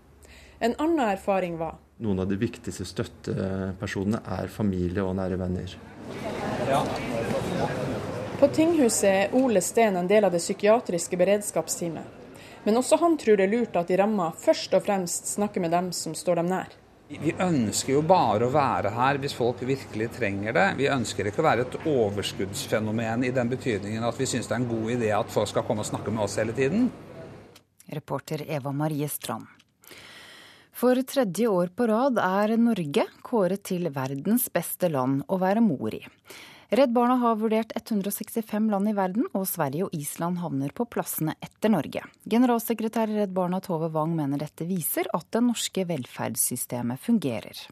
En annen erfaring var Noen av de viktigste støttepersonene er familie og nære venner. Ja. På tinghuset er Ole Steen en del av det psykiatriske beredskapsteamet. Men også han tror det er lurt at de ramma først og fremst snakker med dem som står dem nær. Vi ønsker jo bare å være her hvis folk virkelig trenger det. Vi ønsker ikke å være et overskuddsfenomen i den betydningen at vi syns det er en god idé at folk skal komme og snakke med oss hele tiden. Reporter Eva Marie Strand. For tredje år på rad er Norge kåret til verdens beste land å være mor i. Redd Barna har vurdert 165 land i verden, og Sverige og Island havner på plassene etter Norge. Generalsekretær i Redd Barna Tove Wang mener dette viser at det norske velferdssystemet fungerer.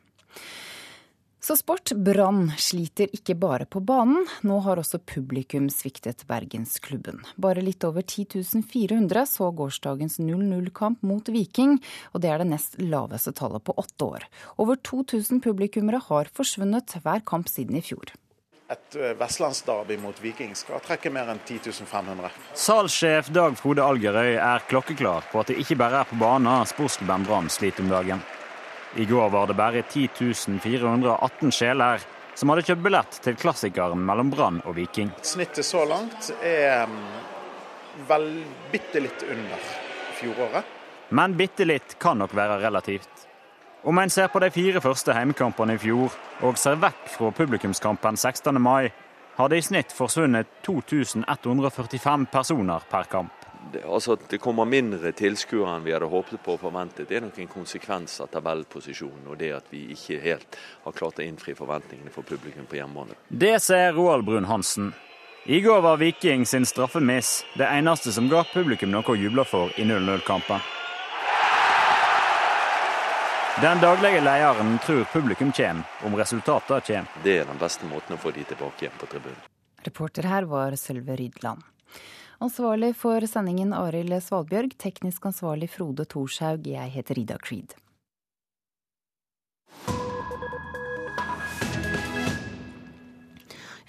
Så sport. Brann sliter ikke bare på banen. Nå har også publikum sviktet Bergensklubben. Bare litt over 10 400 så gårsdagens 0-0-kamp mot Viking, og det er det nest laveste tallet på åtte år. Over 2000 publikummere har forsvunnet hver kamp siden i fjor. et vestlandsdarby vestlandsderby mot Viking skal trekke mer enn 10 500. Salgssjef Dag Frode Algerøy er klokkeklar på at det ikke bare er på banen sportsklubben Brann sliter om dagen. I går var det bare 10 418 sjeler som hadde kjøpt billett til klassikeren mellom Brann og Viking. Snittet så langt er mm, vel bitte litt under fjoråret. Men bitte litt kan nok være relativt. Om en ser på de fire første heimekampene i fjor, og ser vekk fra publikumskampen 16. mai, har det i snitt forsvunnet 2145 personer per kamp. Det, altså At det kommer mindre tilskuere enn vi hadde håpet på og forventet, det er nok en konsekvens av tabellposisjonen og det at vi ikke helt har klart å innfri forventningene for publikum på hjemmebane. Det ser Roald Brun Hansen. I går var Viking sin straffemiss det eneste som ga publikum noe å juble for i 0-0-kampen. Den daglige lederen tror publikum kommer, om resultatene kommer. Det er den beste måten å få de tilbake igjen på tribunen. Reporter her var Sølve Rydland. Ansvarlig for sendingen Arild Svalbjørg, teknisk ansvarlig Frode Thorshaug, jeg heter Ida Creed.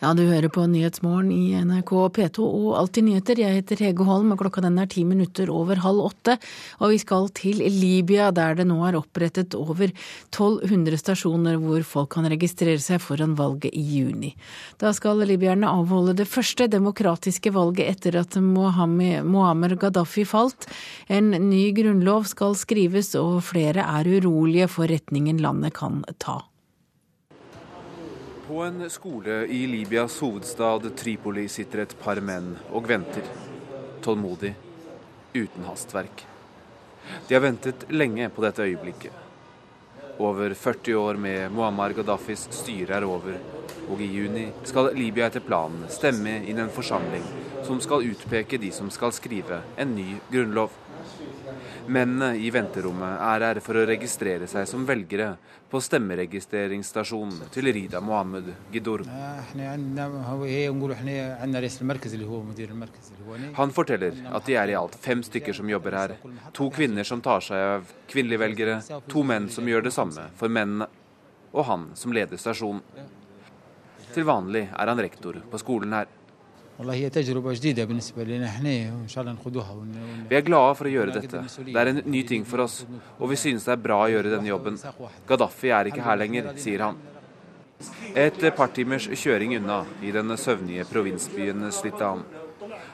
Ja, du hører på Nyhetsmorgen i NRK P2 og Alltid nyheter. Jeg heter Hege Holm, og klokka den er ti minutter over halv åtte. Og vi skal til Libya, der det nå er opprettet over 1200 stasjoner hvor folk kan registrere seg foran valget i juni. Da skal libyerne avholde det første demokratiske valget etter at Mohammed Gaddafi falt. En ny grunnlov skal skrives, og flere er urolige for retningen landet kan ta. På en skole i Libyas hovedstad Tripoli sitter et par menn og venter. Tålmodig, uten hastverk. De har ventet lenge på dette øyeblikket. Over 40 år med Muammar Gaddafis styre er over, og i juni skal Libya etter planen stemme inn en forsamling som skal utpeke de som skal skrive en ny grunnlov. Mennene i venterommet er her for å registrere seg som velgere på stemmeregistreringsstasjonen til Rida Mohammed Gidorm. Han forteller at de er i alt fem stykker som jobber her. To kvinner som tar seg av kvinnelige velgere, to menn som gjør det samme for mennene, og han som leder stasjonen. Til vanlig er han rektor på skolen her. Vi er glade for å gjøre dette. Det er en ny ting for oss, og vi synes det er bra å gjøre denne jobben. Gaddafi er ikke her lenger, sier han. Et par timers kjøring unna, i den søvnige provinsbyen Slitan.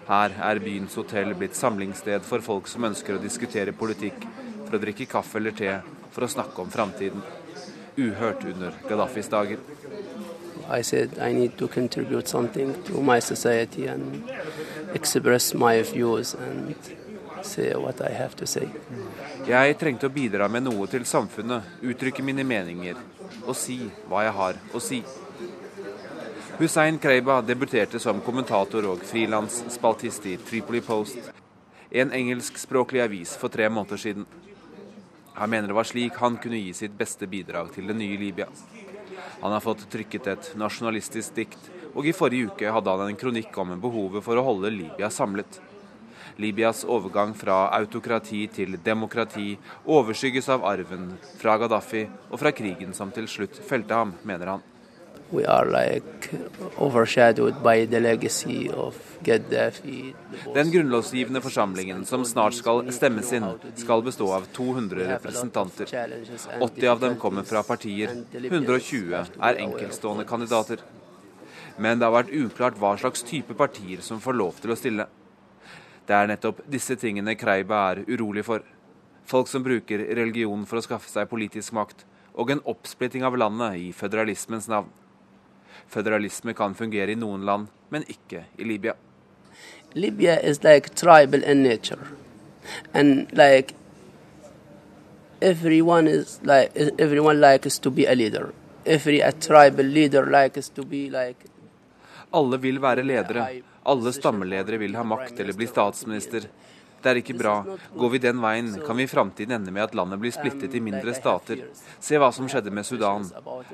Her er byens hotell blitt samlingssted for folk som ønsker å diskutere politikk, for å drikke kaffe eller te, for å snakke om framtiden. Uhørt under Gaddafis dager. I said I need to contribute something to my society and express my views and say what I have to say. Jeg trengte å bidra med noe til samfunnet, uttrykke mine meninger og si hva jeg har å si. Hussein Kreiba debuterte som kommentator og frilansspaltist i Tripoli Post, en engelskspråklig avis, for tre måneder siden. Han mener det var slik han kunne gi sitt beste bidrag til det nye Libya. Han har fått trykket et nasjonalistisk dikt, og i forrige uke hadde han en kronikk om behovet for å holde Libya samlet. Libyas overgang fra autokrati til demokrati overskygges av arven fra Gaddafi og fra krigen som til slutt felte ham, mener han. We are like overshadowed by the legacy of Gaddafi. Den grunnlovsgivende forsamlingen som snart skal stemmes inn, skal bestå av 200 representanter. 80 av dem kommer fra partier, 120 er enkeltstående kandidater. Men det har vært uklart hva slags type partier som får lov til å stille. Det er nettopp disse tingene Kreiba er urolig for. Folk som bruker religion for å skaffe seg politisk makt, og en oppsplitting av landet i føderalismens navn. Føderalisme kan fungere i noen land, men ikke i Libya. Libya is like tribal in nature. And like everyone is like everyone likes to be a leader. Every a tribal leader likes to be like Alle vil være ledere. Alle stammeledere vil ha makt eller bli statsminister. Det er ikke bra. Går vi den veien, kan vi i framtiden ende med at landet blir splittet i mindre stater. Se hva som skjedde med Sudan.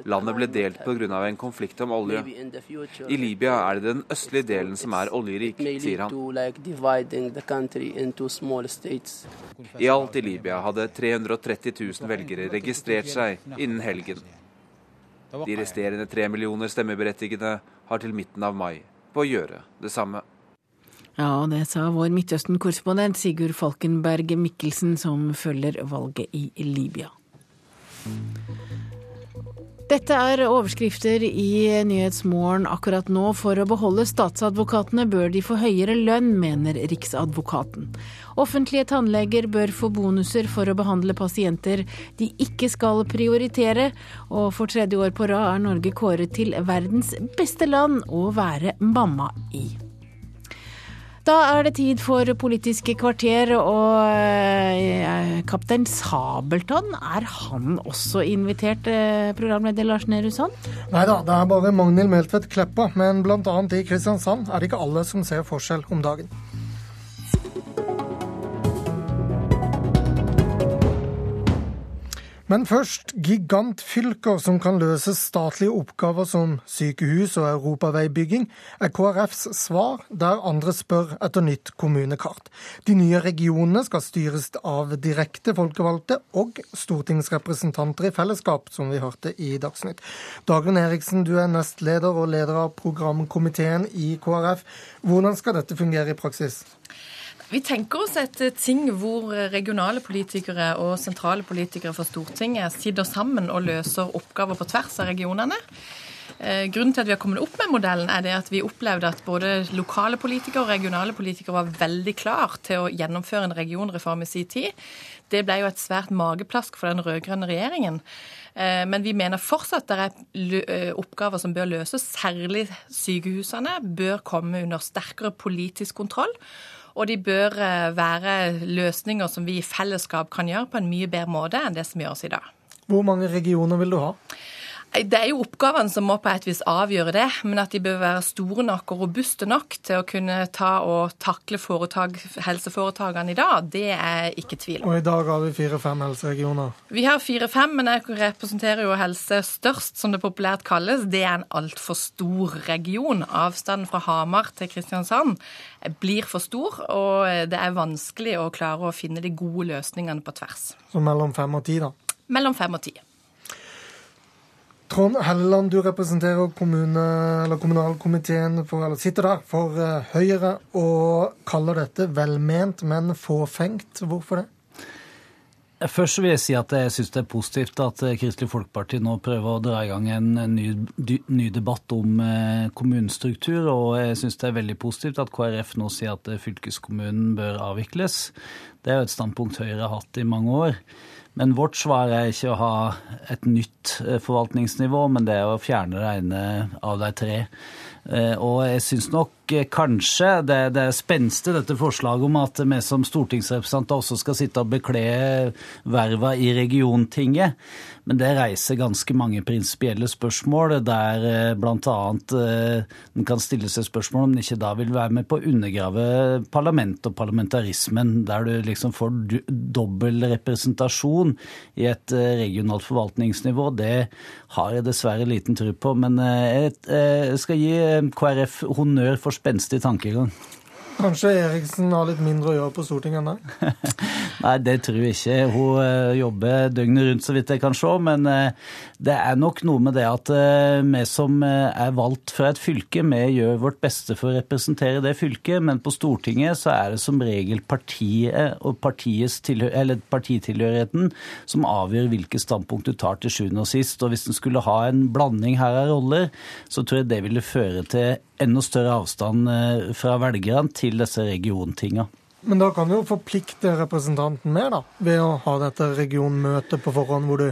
Landet ble delt pga. en konflikt om olje. I Libya er det den østlige delen som er oljerik, sier han. I alt i Libya hadde 330 000 velgere registrert seg innen helgen. De resterende tre millioner stemmeberettigede har til midten av mai på å gjøre det samme. Ja, det sa vår Midtøsten-korrespondent Sigurd Falkenberg Mikkelsen, som følger valget i Libya. Dette er overskrifter i Nyhetsmorgen akkurat nå. For å beholde statsadvokatene bør de få høyere lønn, mener Riksadvokaten. Offentlige tannleger bør få bonuser for å behandle pasienter de ikke skal prioritere. Og for tredje år på rad er Norge kåret til verdens beste land å være mamma i. Da er det tid for Politiske kvarter, og eh, kaptein Sabeltann, er han også invitert, eh, programleder Lars Nehru Sand? Nei da, det er bare Magnhild Meltvedt Kleppa, men bl.a. i Kristiansand er det ikke alle som ser forskjell om dagen. Men først gigantfylker som kan løse statlige oppgaver som sykehus og europaveibygging, er KrFs svar der andre spør etter nytt kommunekart. De nye regionene skal styres av direkte folkevalgte og stortingsrepresentanter i fellesskap, som vi hørte i Dagsnytt. Dagrun Eriksen, du er nestleder og leder av programkomiteen i KrF. Hvordan skal dette fungere i praksis? Vi tenker oss et ting hvor regionale politikere og sentrale politikere fra Stortinget sitter sammen og løser oppgaver på tvers av regionene. Eh, grunnen til at vi har kommet opp med modellen, er det at vi opplevde at både lokale politikere og regionale politikere var veldig klar til å gjennomføre en regionreform i sin tid. Det ble jo et svært mageplask for den rød-grønne regjeringen. Eh, men vi mener fortsatt det er eh, oppgaver som bør løses, særlig sykehusene bør komme under sterkere politisk kontroll. Og de bør eh, være løsninger som vi i fellesskap kan gjøre på en mye bedre måte enn det som gjøres i dag. Hvor mange regioner vil du ha? Det er jo oppgavene som må på et vis avgjøre det, men at de bør være store nok og robuste nok til å kunne ta og takle foretak, helseforetakene i dag, det er ikke tvil om. Og i dag har vi fire-fem helseregioner? Vi har fire-fem, men jeg representerer jo Helse Størst, som det populært kalles. Det er en altfor stor region. Avstanden fra Hamar til Kristiansand blir for stor, og det er vanskelig å klare å finne de gode løsningene på tvers. Så mellom fem og ti, da? Mellom fem og ti. Trond Helleland, du representerer kommune, kommunalkomiteen for, eller sitter der for uh, Høyre og kaller dette velment, men fåfengt. Hvorfor det? Først vil jeg si at jeg syns det er positivt at eh, Kristelig Folkeparti nå prøver å dra i gang en ny, ny debatt om eh, kommunestruktur. Og jeg syns det er veldig positivt at KrF nå sier at fylkeskommunen bør avvikles. Det er jo et standpunkt Høyre har hatt i mange år. Men vårt svar er ikke å ha et nytt eh, forvaltningsnivå, men det er å fjerne det ene av de tre. Eh, og jeg syns nok eh, kanskje det, det er spenstig, dette forslaget om at vi som stortingsrepresentanter også skal sitte og bekle verva i regiontinget. Men det reiser ganske mange prinsipielle spørsmål, der eh, bl.a. en kan stille seg spørsmål om en ikke da vil være med på å undergrave parlamentet og parlamentarismen, der du liksom får dobbel representasjon i et regionalt forvaltningsnivå. Det har jeg dessverre liten tro på. Men jeg skal gi KrF honnør for spenstig tankegang. Kanskje Eriksen har litt mindre å gjøre på Stortinget enn deg? [LAUGHS] Nei, det tror jeg ikke. Hun eh, jobber døgnet rundt, så vidt jeg kan se. Men eh, det er nok noe med det at eh, vi som er valgt fra et fylke, vi gjør vårt beste for å representere det fylket. Men på Stortinget så er det som regel partiet og partitilhørigheten som avgjør hvilke standpunkt du tar til sjuende og sist. Og hvis en skulle ha en blanding her av roller, så tror jeg det ville føre til enda større avstand eh, fra velgerne til disse regiontinga. Men da kan du jo forplikte representanten mer, da, ved å ha dette regionmøtet på forhånd, hvor du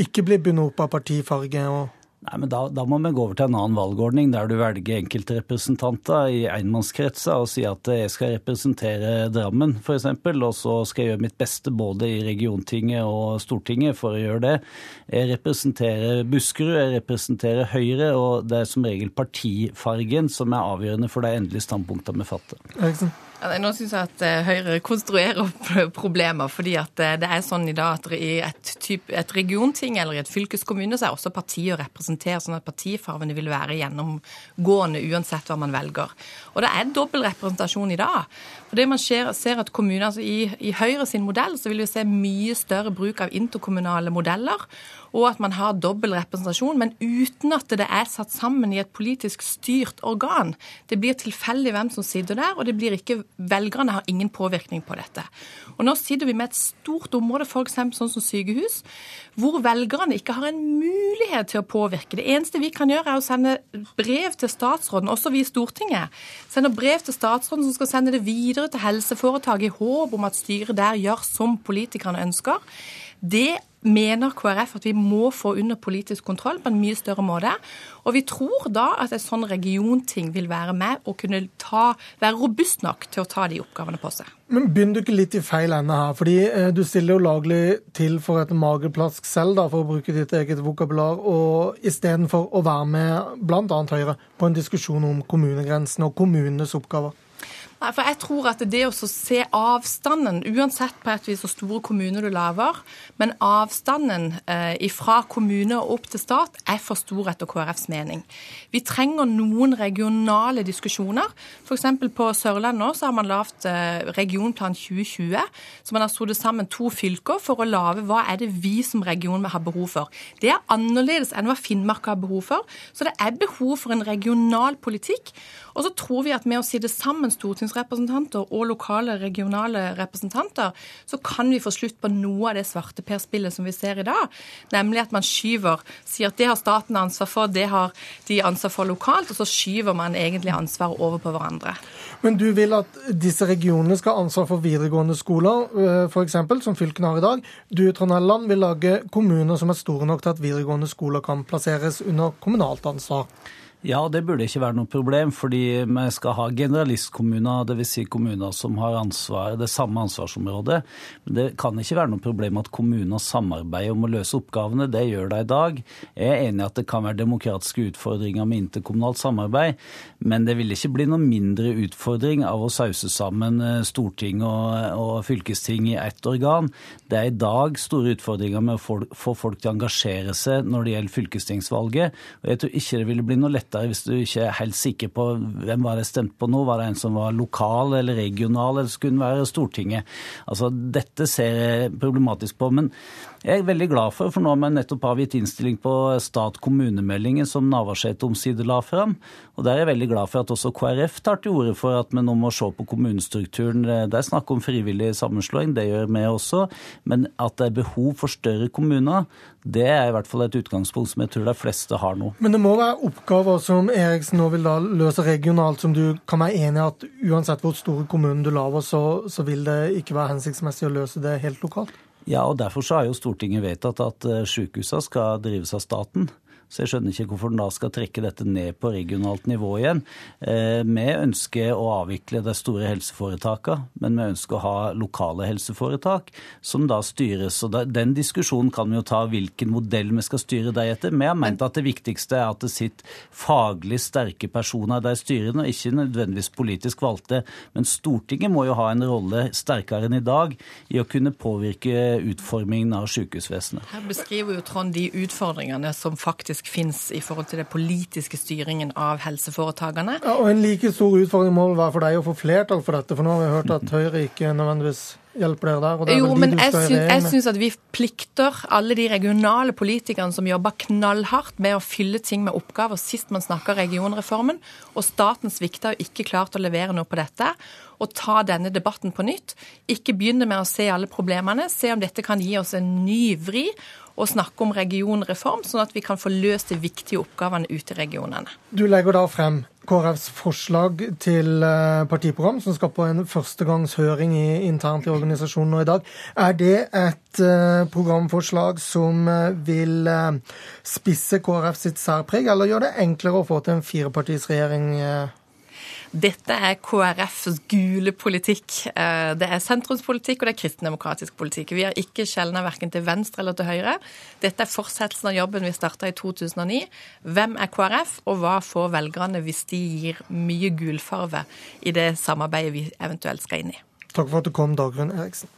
ikke blir bundet opp av partifarge og Nei, men da, da, må vi gå over til en annen valgordning, der du velger enkeltrepresentanter i enmannskretser og sier at jeg skal representere Drammen f.eks., og så skal jeg gjøre mitt beste både i regiontinget og Stortinget for å gjøre det. Jeg representerer Buskerud, jeg representerer Høyre, og det er som regel partifargen som er avgjørende for de endelige standpunktene vi fatter. Eriksen. Nå syns jeg at eh, Høyre konstruerer problemer. fordi at eh, det er sånn i dag at i et, type, et regionting eller i et fylkeskommune så er også partier å representere, sånn at partifarvene vil være gjennomgående uansett hva man velger. Og det er dobbel representasjon i dag. For det man ser, ser at kommuner, altså i, I Høyre sin modell så vil vi se mye større bruk av interkommunale modeller og at man har dobbel representasjon, men uten at det er satt sammen i et politisk styrt organ. Det blir tilfeldig hvem som sitter der, og det blir ikke velgerne har ingen påvirkning på dette. Og Nå sitter vi med et stort område, f.eks. sånn som sykehus, hvor velgerne ikke har en mulighet til å påvirke. Det eneste vi kan gjøre, er å sende brev til statsråden, også vi i Stortinget. Sender brev til statsråden som skal sende det videre til helseforetaket i håp om at styret der gjør som politikerne ønsker. Det mener KrF at vi må få under politisk kontroll på en mye større måte. Og vi tror da at et sånn regionting vil være med og kunne ta, være robust nok til å ta de oppgavene på seg. Men begynner du ikke litt i feil ende her? Fordi eh, du stiller jo laglig til for et mageplask selv, da, for å bruke ditt eget vokabular, og istedenfor å være med bl.a. Høyre på en diskusjon om kommunegrensene og kommunenes oppgaver. Nei, for jeg tror at det å se avstanden, uansett på et vis hvor store kommuner du lager, men avstanden eh, fra kommune og opp til stat er for stor etter KrFs mening. Vi trenger noen regionale diskusjoner. F.eks. på Sørlandet nå så har man lagd eh, Regionplan 2020, så man har stått sammen to fylker for å lage hva er det vi som region har behov for. Det er annerledes enn hva Finnmark har behov for. Så det er behov for en regional politikk. Og så tror vi at med å sitte sammen stortingsrepresentanter og lokale, regionale representanter, så kan vi få slutt på noe av det svarteperspillet som vi ser i dag. Nemlig at man skyver, sier at det har staten ansvar for, det har de ansvar for lokalt, og så skyver man egentlig ansvaret over på hverandre. Men du vil at disse regionene skal ha ansvar for videregående skoler, eh, f.eks., som fylkene har i dag. Du, Trond vil lage kommuner som er store nok til at videregående skoler kan plasseres under kommunalt ansvar. Ja, det burde ikke være noe problem, fordi vi skal ha generalistkommuner, dvs. Si kommuner som har ansvar, det samme ansvarsområdet. Men det kan ikke være noe problem at kommuner samarbeider om å løse oppgavene. Det gjør de i dag. Jeg er enig i at det kan være demokratiske utfordringer med interkommunalt samarbeid, men det vil ikke bli noe mindre utfordring av å sause sammen eh, storting og, og fylkesting i ett organ. Det er i dag store utfordringer med å få folk til å engasjere seg når det gjelder fylkestingsvalget. og Jeg tror ikke det ville bli noe lettere lettere hvis du ikke er helt sikker på hvem var det stemte på nå. Var det en som var lokal eller regional, eller skulle den være Stortinget? Altså, Dette ser jeg problematisk på. men jeg er veldig glad for, for nå har vi nettopp avgitt innstilling på stat-kommunemeldingen som Navarsete omsider la fram. Og der er jeg veldig glad for at også KrF tar til orde for at vi nå må se på kommunestrukturen. Det er snakk om frivillig sammenslåing, det gjør vi også. Men at det er behov for større kommuner, det er i hvert fall et utgangspunkt som jeg tror de fleste har nå. Men det må være oppgaver som Eriksen nå vil da løse regionalt, som du kan være enig i at uansett hvor store kommunen du lager, så, så vil det ikke være hensiktsmessig å løse det helt lokalt? Ja, og Derfor så har jo Stortinget vedtatt at eh, sykehusene skal drives av staten. Så jeg skjønner ikke hvorfor den da skal trekke dette ned på regionalt nivå igjen. Eh, vi ønsker å avvikle de store helseforetakene, men vi ønsker å ha lokale helseforetak som da styres. Og Den diskusjonen kan vi jo ta hvilken modell vi skal styre dem etter. Vi har ment at det viktigste er at det sitter faglig sterke personer i de styrene, og ikke nødvendigvis politisk valgte. Men Stortinget må jo ha en rolle sterkere enn i dag i å kunne påvirke utformingen av sykehusvesenet. Her beskriver jo Trond de utfordringene som faktisk faktisk fins i forhold til den politiske styringen av helseforetakene. Ja, og En like stor utfordring må vel være for deg å få flertall for dette, for nå har vi hørt at Høyre ikke nødvendigvis hjelper dere der? og det er jo, vel men de skal jeg, jeg syns at vi plikter alle de regionale politikerne som jobber knallhardt med å fylle ting med oppgaver. Sist man snakka regionreformen, og staten svikta og ikke klart å levere noe på dette. Og ta denne debatten på nytt. Ikke begynne med å se alle problemene. Se om dette kan gi oss en ny vri og snakke om regionreform, sånn at vi kan få løst de viktige oppgavene ute i regionene. Du legger da frem KrFs forslag til eh, partiprogram, som skal på en førstegangshøring internt i organisasjonen nå i dag. Er det et uh, programforslag som uh, vil spisse KrF sitt særpreg, eller gjør det enklere å få til en firepartisregjering? Dette er KrFs gule politikk. Eh, det er sentrumspolitikk og det er kristendemokratisk politikk. Vi har ikke skjelna verken til venstre eller til høyre. Dette er fortsettelsen av jobben vi starta i 2009. Hvem er KrF, og hva får velgerne hvis de gir mye gulfarve i det samarbeidet vi eventuelt skal inn i? Takk for at du kom, Dagrun Eriksen.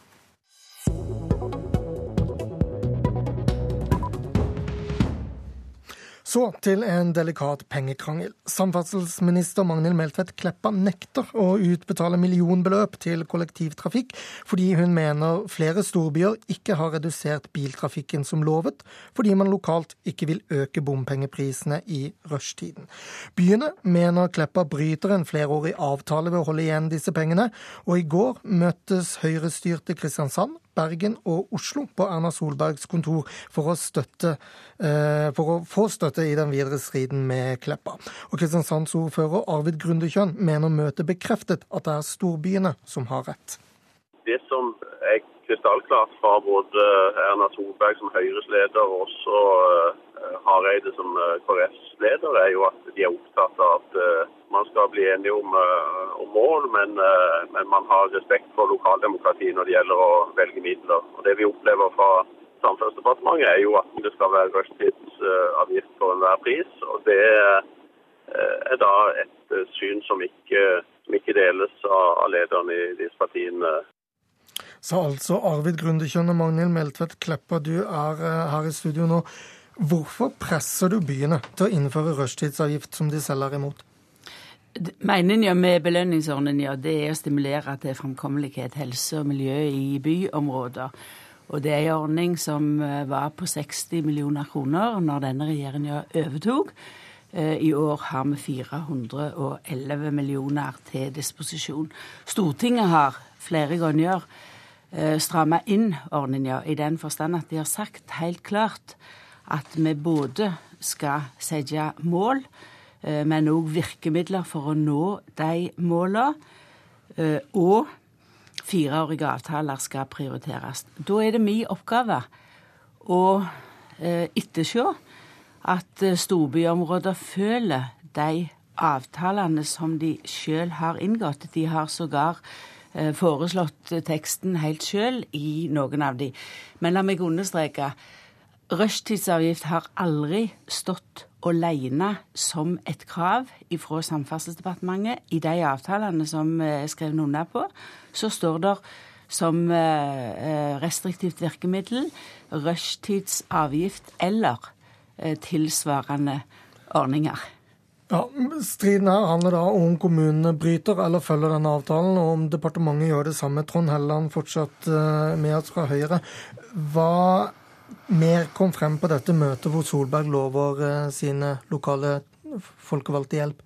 Så til en delikat pengekrangel. Samferdselsminister Magnhild Meltvedt Kleppa nekter å utbetale millionbeløp til kollektivtrafikk, fordi hun mener flere storbyer ikke har redusert biltrafikken som lovet, fordi man lokalt ikke vil øke bompengeprisene i rushtiden. Byene mener Kleppa bryter en flerårig avtale ved å holde igjen disse pengene, og i går møttes høyrestyrte Kristiansand, Bergen og Oslo på Erna Solbergs kontor for å, støtte, eh, for å få støtte i den videre striden med Kleppa. Og Kristiansands ordfører Arvid Grundekjønn mener møtet bekreftet at det er storbyene som har rett. Det som er krystallklart fra både Erna Solberg som Høyres leder og også eh, Hareide som eh, KrFs leder, er jo at de er opptatt av at man skal bli enige om, uh, om mål, men, uh, men, man har respekt for lokaldemokratiet når det gjelder å velge midler. Og Det vi opplever fra Samferdselsdepartementet er jo at det skal være rushtidsavgift for enhver pris. og Det er da et syn som ikke, som ikke deles av lederne i disse partiene. Sa altså Arvid Grundekjønn og Magnhild Meltvedt Kleppa, du er her i studio nå. Hvorfor presser du byene til å innføre rushtidsavgift som de selv er imot? Meningen med belønningsordningen det er å stimulere til framkommelighet, helse og miljø i byområder. Og det er en ordning som eh, var på 60 millioner kroner når denne regjeringa overtok. Eh, I år har vi 411 millioner til disposisjon. Stortinget har flere ganger eh, stramma inn ordninga i den forstand at de har sagt helt klart at vi både skal sette mål men òg virkemidler for å nå de målene. Eh, og fireårige avtaler skal prioriteres. Da er det min oppgave å ettersjå at storbyområder føler de avtalene som de sjøl har inngått. De har sågar foreslått teksten helt sjøl i noen av de. Men la meg understreke Rushtidsavgift har aldri stått alene som et krav fra Samferdselsdepartementet. I de avtalene som er skrevet under på, så står det som eh, restriktivt virkemiddel rushtidsavgift eller eh, tilsvarende ordninger. Ja, Striden her handler da om kommunene bryter eller følger denne avtalen, og om departementet gjør det samme. Trond Helleland fortsatt eh, med oss fra Høyre. Hva mer kom frem på dette møtet hvor Solberg lover eh, sine lokale folkevalgte hjelp?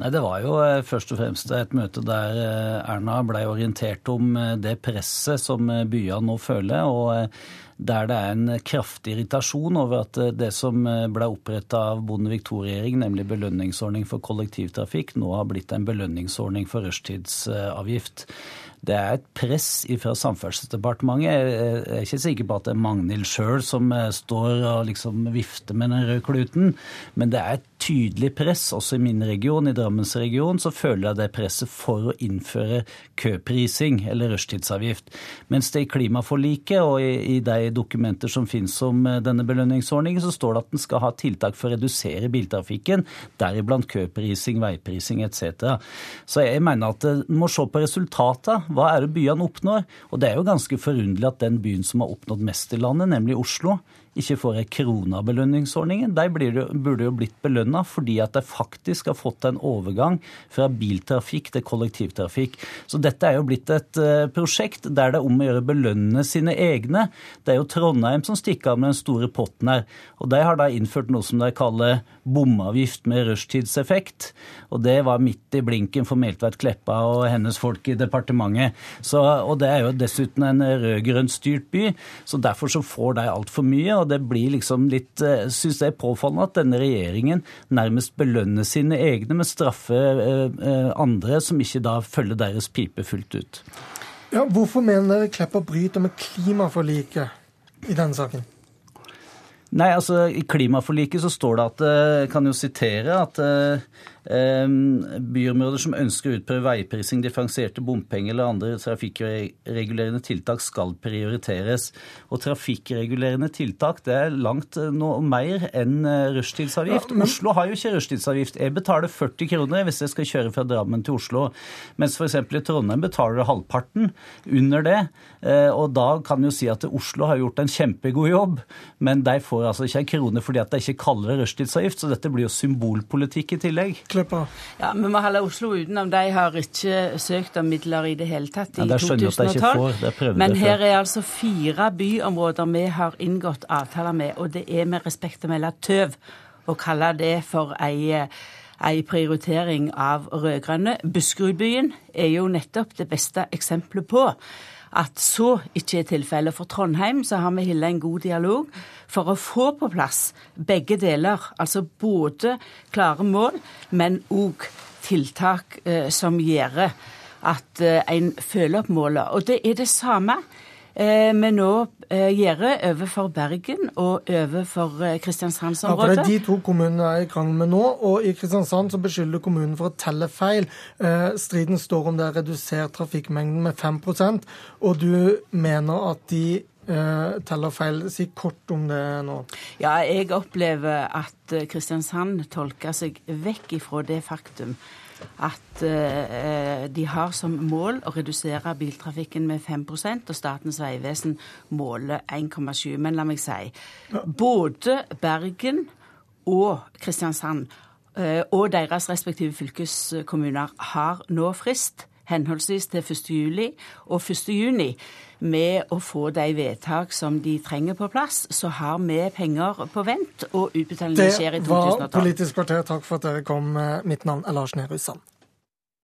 Nei, Det var jo eh, først og fremst et møte der eh, Erna ble orientert om det presset som byene nå føler. og der det er en kraftig irritasjon over at det som ble oppretta av Bondevik II-regjeringen, nemlig belønningsordning for kollektivtrafikk, nå har blitt en belønningsordning for rushtidsavgift. Det er et press fra Samferdselsdepartementet. Jeg er ikke sikker på at det er Magnhild sjøl som eh, står og liksom vifter med den røde kluten, men det er et tydelig press, også i min region, i Drammensregionen, så føler jeg det presset for å innføre køprising eller rushtidsavgift. Mens det i klimaforliket og i, i de dokumenter som finnes om eh, denne belønningsordningen, så står det at den skal ha tiltak for å redusere biltrafikken, deriblant køprising, veiprising etc. Så jeg mener at en må se på resultatene. Hva er det byene oppnår? Og det er jo ganske forunderlig at den byen som har oppnådd mest i landet, nemlig Oslo, ikke får ei krone av belønningsordningen. De burde jo blitt belønna fordi at de faktisk har fått en overgang fra biltrafikk til kollektivtrafikk. Så dette er jo blitt et uh, prosjekt der det er om å gjøre belønne sine egne. Det er jo Trondheim som stikker av med den store potten her. Og de har da innført noe som de kaller bomavgift med rushtidseffekt. Og det var midt i blinken for Meltveit Kleppa og hennes folk i departementet. Så, og det er jo dessuten en rød-grønt styrt by, så derfor så får de altfor mye og det blir liksom litt eh, Syns det er påfallende at denne regjeringen nærmest belønner sine egne, men straffer eh, eh, andre som ikke da følger deres pipe fullt ut. Ja, Hvorfor mener dere Kleppa bryter med klimaforliket i denne saken? Nei, altså I klimaforliket så står det at jeg kan jo sitere at Byområder som ønsker å utprøve veiprising, differensierte bompenger eller andre trafikkregulerende tiltak skal prioriteres. Og trafikkregulerende tiltak det er langt eh, noe mer enn eh, rushtidsavgift. Oslo har jo ikke rushtidsavgift. Jeg betaler 40 kroner hvis jeg skal kjøre fra Drammen til Oslo, mens f.eks. i Trondheim betaler du halvparten under det. Eh, og da kan du si at Oslo har gjort en kjempegod jobb, men de får altså ikke en krone fordi at de ikke kaller det rushtidsavgift, så dette blir jo symbolpolitikk i tillegg. Kleppa. Ja, Vi må holde Oslo utenom. De har ikke søkt om midler i det hele tatt i ja, 2012. Men her er altså fire byområder vi har inngått avtaler med, og det er med respekt å melde tøv å kalle det for ei ei prioritering av rød-grønne. Buskerudbyen er jo nettopp det beste eksempelet på at så ikke er tilfellet. For Trondheim så har vi hillet en god dialog for å få på plass begge deler. Altså både klare mål, men òg tiltak eh, som gjør at eh, en følger opp målet. Og det er det samme vi nå eh, gjør overfor Bergen og overfor eh, Kristiansandsområdet. Ja, for det er de to kommunene er i krangel med nå, og i Kristiansand så beskylder kommunen for å telle feil. Striden står om det er redusert trafikkmengden med 5% og du mener at de teller feil. Si kort om det nå. Ja, jeg opplever at Kristiansand tolker seg vekk ifra det faktum at eh, de har som mål å redusere biltrafikken med 5% og Statens vegvesen måler 1,7. Men la meg si, både Bergen og Kristiansand eh, og deres respektive fylkeskommuner har nå frist henholdsvis til 1. juli og 1. juni med å få de vedtak som de trenger på plass, så har vi penger på vent, og utbetalingen skjer i 2012. Det var Politisk kvarter. Takk for at dere kom. Mitt navn er Lars Nehru Sand.